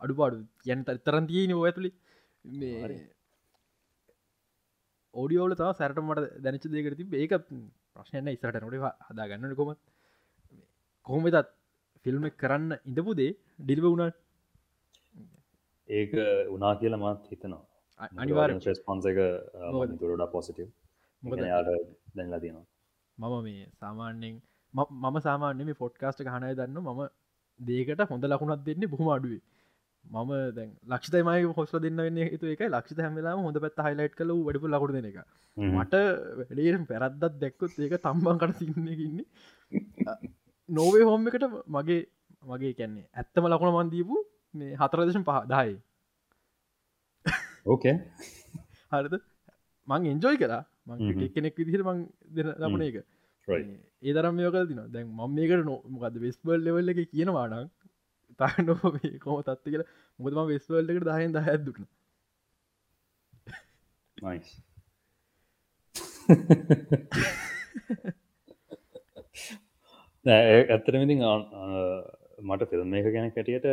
අඩු පාඩු යන් තරන් තියෙන හරි. ඕඩියෝල තව සැරට මට දැනච දෙකට තිබ ඒක ප්‍රශ්නයන්න ඉස්රට නොට හදාගන්න කොම කොහොමතත් ෆිල්ම් කරන්න ඉඳපු දේ ඩිල්ව වුණට ඒක උනා කියලා මත් හිතනවා අනිවාර් ස්පොන්ස එක තුරඩ පොසිටව දැන්ලා තියෙනවා. මම මේ සාමාන්‍යෙන් මම සාමාන්‍ය මේ ෆොට්කාස්ට හනය දන්න මම දේකට හොඳ ලකුණත් දෙන්නේ බොහම අඩුවේ මම දැන් ලක්ෂතමයි හොස්ල දෙන්න වෙන්න තු එක ලක්ෂ හැමලා හොඳ පැත් හයිලයිට් කල වැඩපු ලකුට දෙන එක. මට වැඩේරම් පැරද්දත් දැක්කොත් ඒක තම්බන් කට සින්නගන්නේ නෝවේ හෝම එකට මගේ මගේ කැන්නේ ඇත්තම ලකුණ මන්දීපු මේ හතරදශම් පහදායි ඕකේ හරිද? මං එන්ජෝයි කරා මං කෙනෙක් විදිහට මං දෙන ලබන එක. ඒ තරම් යෝකල් තින දැන් මම මේකට නො මොකද වෙස්බල් ලෙවල්ල එක කියනවානක් තා නො කොම තත්ත කියලා. මොකදම වෙස්වල්ල එකට දහයෙන් දහ දුටන nice. ඇත්තරමිති මට ෆිල්ම් එක ගැන කැටියට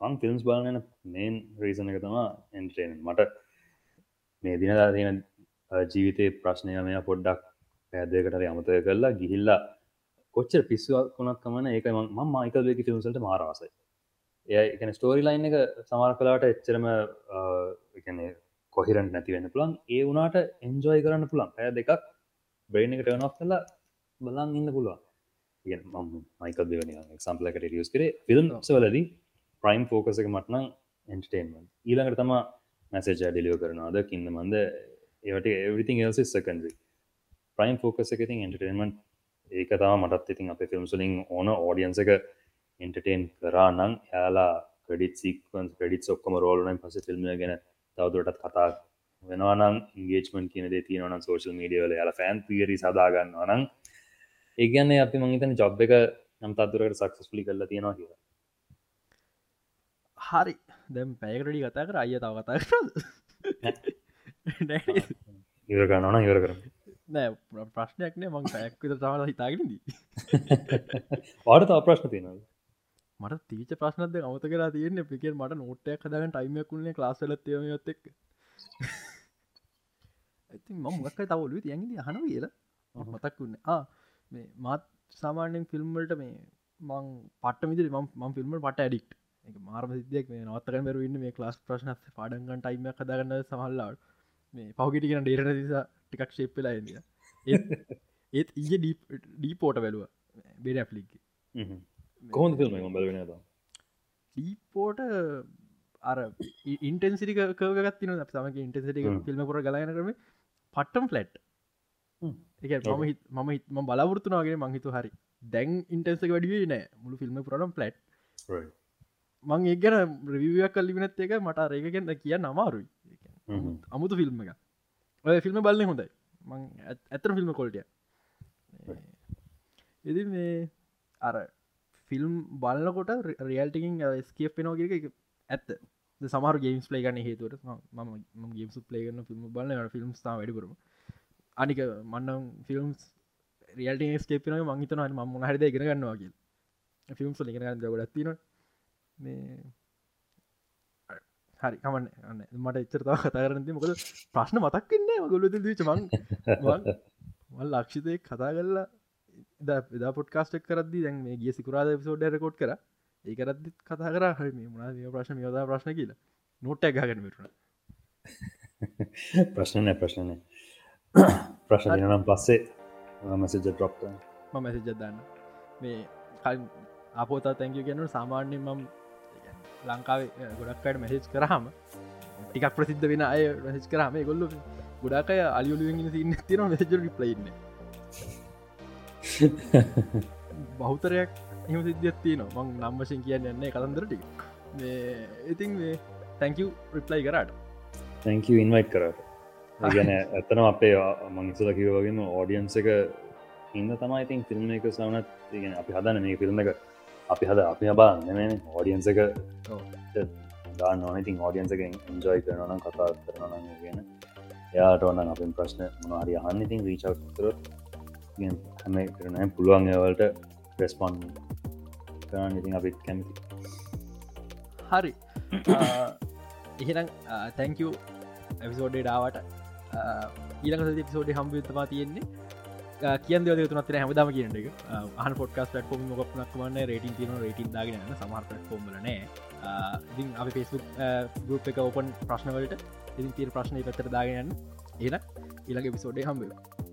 මං ෆිල්ම්ස් බලන මේන් රීසන එක තමා එන්ටේන් මට මේ දිනදා තියෙන ජීවිතය ප්‍රශ්නය මෙය පොඩ්ඩක් පැදකට අමතය කරලා ගිහිල්ලා කොච්චර පිස්සුවක් වුණක් කමන. ඒක ම මයිකල්වේකි ෆිල්ම්සට මාරාසයි එය එකන ස්ටෝරි ලයින් එක සමාර කලාට එච්චරම කොහිරට නැතිවෙන්න පුළන් ඒ වුනාට එන්ජෝයි කරන්න පුළන් ඇය දෙකක් බ්‍රේන් එක ටනක් කලා බලන් ඉන්න පුළුවන්. මයිකල් දෙවනි එක්සම්පලකට ියස් කරේ. ෆිල්ම් සවලදී ප්‍රයිම් ෆෝකස එක මටනම් එන්ටේන්මන් ඊළඟට තම මැසේජ ඩිලියෝ කරනවාද කින්න මන්ද ඒවට එවිතින් එල්සි සකන්ඩරි ප්‍රයිම් ෆෝකස එක ඉතින් එන්ටර්ටේන්මන්ට් ඒක තම මටත් ඉතින් අප ෆිල්ම්සලින් ඕන ඕඩියන්ස එක එන්ටර්ටේන් කරා නං යාලා ක්‍රඩිත් සික්වන්ස් ක්‍රඩිත් ඔක්කම රෝලනයින් පස ෆිල්ම් ගැන තවදුරටත් කතා වෙනවානම් ඉගේමන් කියන දේ තියෙනවන සෝශල් මීඩියවල යාල ෆෑන් පිරි සදාගන්න නං ඒගන්න අපි මංහිතන ජොබ් එක නම් තත්දුරට සක්සස්ලි කරලා තියෙනවා කියලා. හරි. දැම් පැයකටඩි කතා කර. අය තව කතා ඉවර කරන්නන ඉවර කරන්න නෑ ප්‍රශ්නයක්න මං පැයක් විත තවල හිතාගෙනද වාට තා ප්‍රශ්න තියෙනද මට තීච ප්‍රශ්නද අමත කලා තියන්නේ. පිකෙන් මට නොට්ටයක් හදග ටයිමයක්කුණේ ලාසලත්යම ොත්තෙක් ඇති ම මොක්ක තවලු තියන්ගද හන කියලා. මතක් වන්න මේ මාත් සාමාන්‍යෙන් ෆිල්ම්වලට මේ මං පට මිදිරි ම ෆිල්ම් පට ඇඩික්් එක මාර්ම සිදයක් මේ නවත්තකන් බැරවන්න මේ ලාස් ප්‍රශ්න පාඩගන් ටයිම කදාගන්න සමල්ලාට මේ පහුගටිකන ඩේරන නිසා ටිකක් ශේප්පලා ඇදිය ඒත් ඊය ඩීපෝට බැලුව. බේඩ ඇප්ලික් කොහොඳ ෆිල්ම් බලවෙන ඩීපෝට අර ඉන්ටන්සිරික කවගත්තින සමක ඉන්ටසිටික ෆිල්ම කොර ගලන කරම පට්ටම් ෆලට් එක මම හිත් මම හිත්ම බලවෘතුනාගේ මංහිතු හරි. දැන් ඉන්ටන්සක වැඩිය නෑ. මුළු ෆිල්ම් පුරනම් ෆලට් මං ඒ ගැන රවියක් කල්ලිවෙනත් එක මට රේකගෙන්ද කිය නමාරුයි අමුතු ෆිල්ම් එක ඔය ෆිල්ම් බලන්න හොඳයි. මං ඇතර ෆිල්ම් කොල්ටිය එදි මේ අර ෆිල්ම් බලන්නකොට රියල්ටිකින් ස්කප් පෙනෝගක ඇත්ත. සමර ගේම්ස් පලේ ගන්න හේතුවට ම ගේම්ස් පලේගන්න ෆිල්ම් බලන්න ෆිල්ම් වැඩිකරම අනික මන්නම් ෆිල්ම්ස් රියල්ට ස්කේපන මංහිතන ම හරිද ඉගෙන ගන්නවාගේ ෆිල්ම්ස් ලිගෙන ගන්න ගොඩත්තින මේ හරි කමන්න අන්න මට එච්චරතාව කතා කරනති මොකද ප්‍රශ්න මතක්කන්නේ ගොලු දීච මං මල් ලක්ෂිතය කතා කරලා එදා පොට්කාස්ටක් කරදදි දැන් මේ ගිය සිකුරාද පිසෝඩ රකෝඩ් කර. ඒකරදදි කතා කර හරි මේ මනා ප්‍රශ්න? යෝදා ප්‍රශ්න කියලා. නොට්ට ඇගගෙන මිටුණ ප්‍රශ්නනය ප්‍රශ්නනය ප්‍රශ්න නම් පස්සේ මැසජ ඩොප්ට ම මැසජ දන්න මේ අපෝතා තැංකි ගැනු සාමාන්‍ය මම් ලංකාවේ ගොඩක්කට මැහෙච් කරහම ටිකක් ප්‍රසිද්ධ වෙන අය රහෙච් කරහම ගොල්ල ගොඩාකය අලියුලුවෙන් සින්න තින මෙසජ රිපලයින්න බෞතරයක් එම සිද්ධියත්තිය න මං නම්මශෙන් කියන්න යන්නේ කතන්දරටි ඉතින් තැංකව රිප්ලයි කරට. තැංක ඉන්වයිට් කරට. ගැන ඇත්තනම් අපේ මංසල කිවවගේම ඕඩියන්ස එක ඉන්න තමයි ඉතින් ෆිල්ම් එක සවනත් ගෙන අපි හදන මේ ෆිල්ම් එක අපි හද අපි හබා නෙම ඕඩියන්ස එක දාන්න ඉතින් ඕඩියන්ස එක ඉන්ජෝයි කරනනම් කතා කරන කියන යාට ඕන්න අපින් ප්‍රශ්න මොනහරි අහන්න. ඉතින් රීචව් කරොත් හැම කරන පුළුවන් ඒවලට රෙස්පොන් කරන්න. ඉතින් අපිත් කැමති හරි. එහෙනම් තැංකූ ඇවිසෝඩේ ඩාවට ඊළඟ පිසෝඩි හම්බිතමා තියෙන්නේ කියන් දෙව තුනත් හැමදාම කියන්න එක. අහන් පොඩ්කස් පටෆෝම් මොක්නක්මන්න රේටින් තින රේටින් දාගෙන සමහර පටෆෝම්ලනෑ ඉතින් අපි පෙස්බුක් ගරුප් එක ඕපන් ප්‍රශ්නවලට ඉතින් තීර ප්‍රශ්නය පතර දාගෙනන්න ඒන ඉළඟ පිසෝඩේ හම්බේ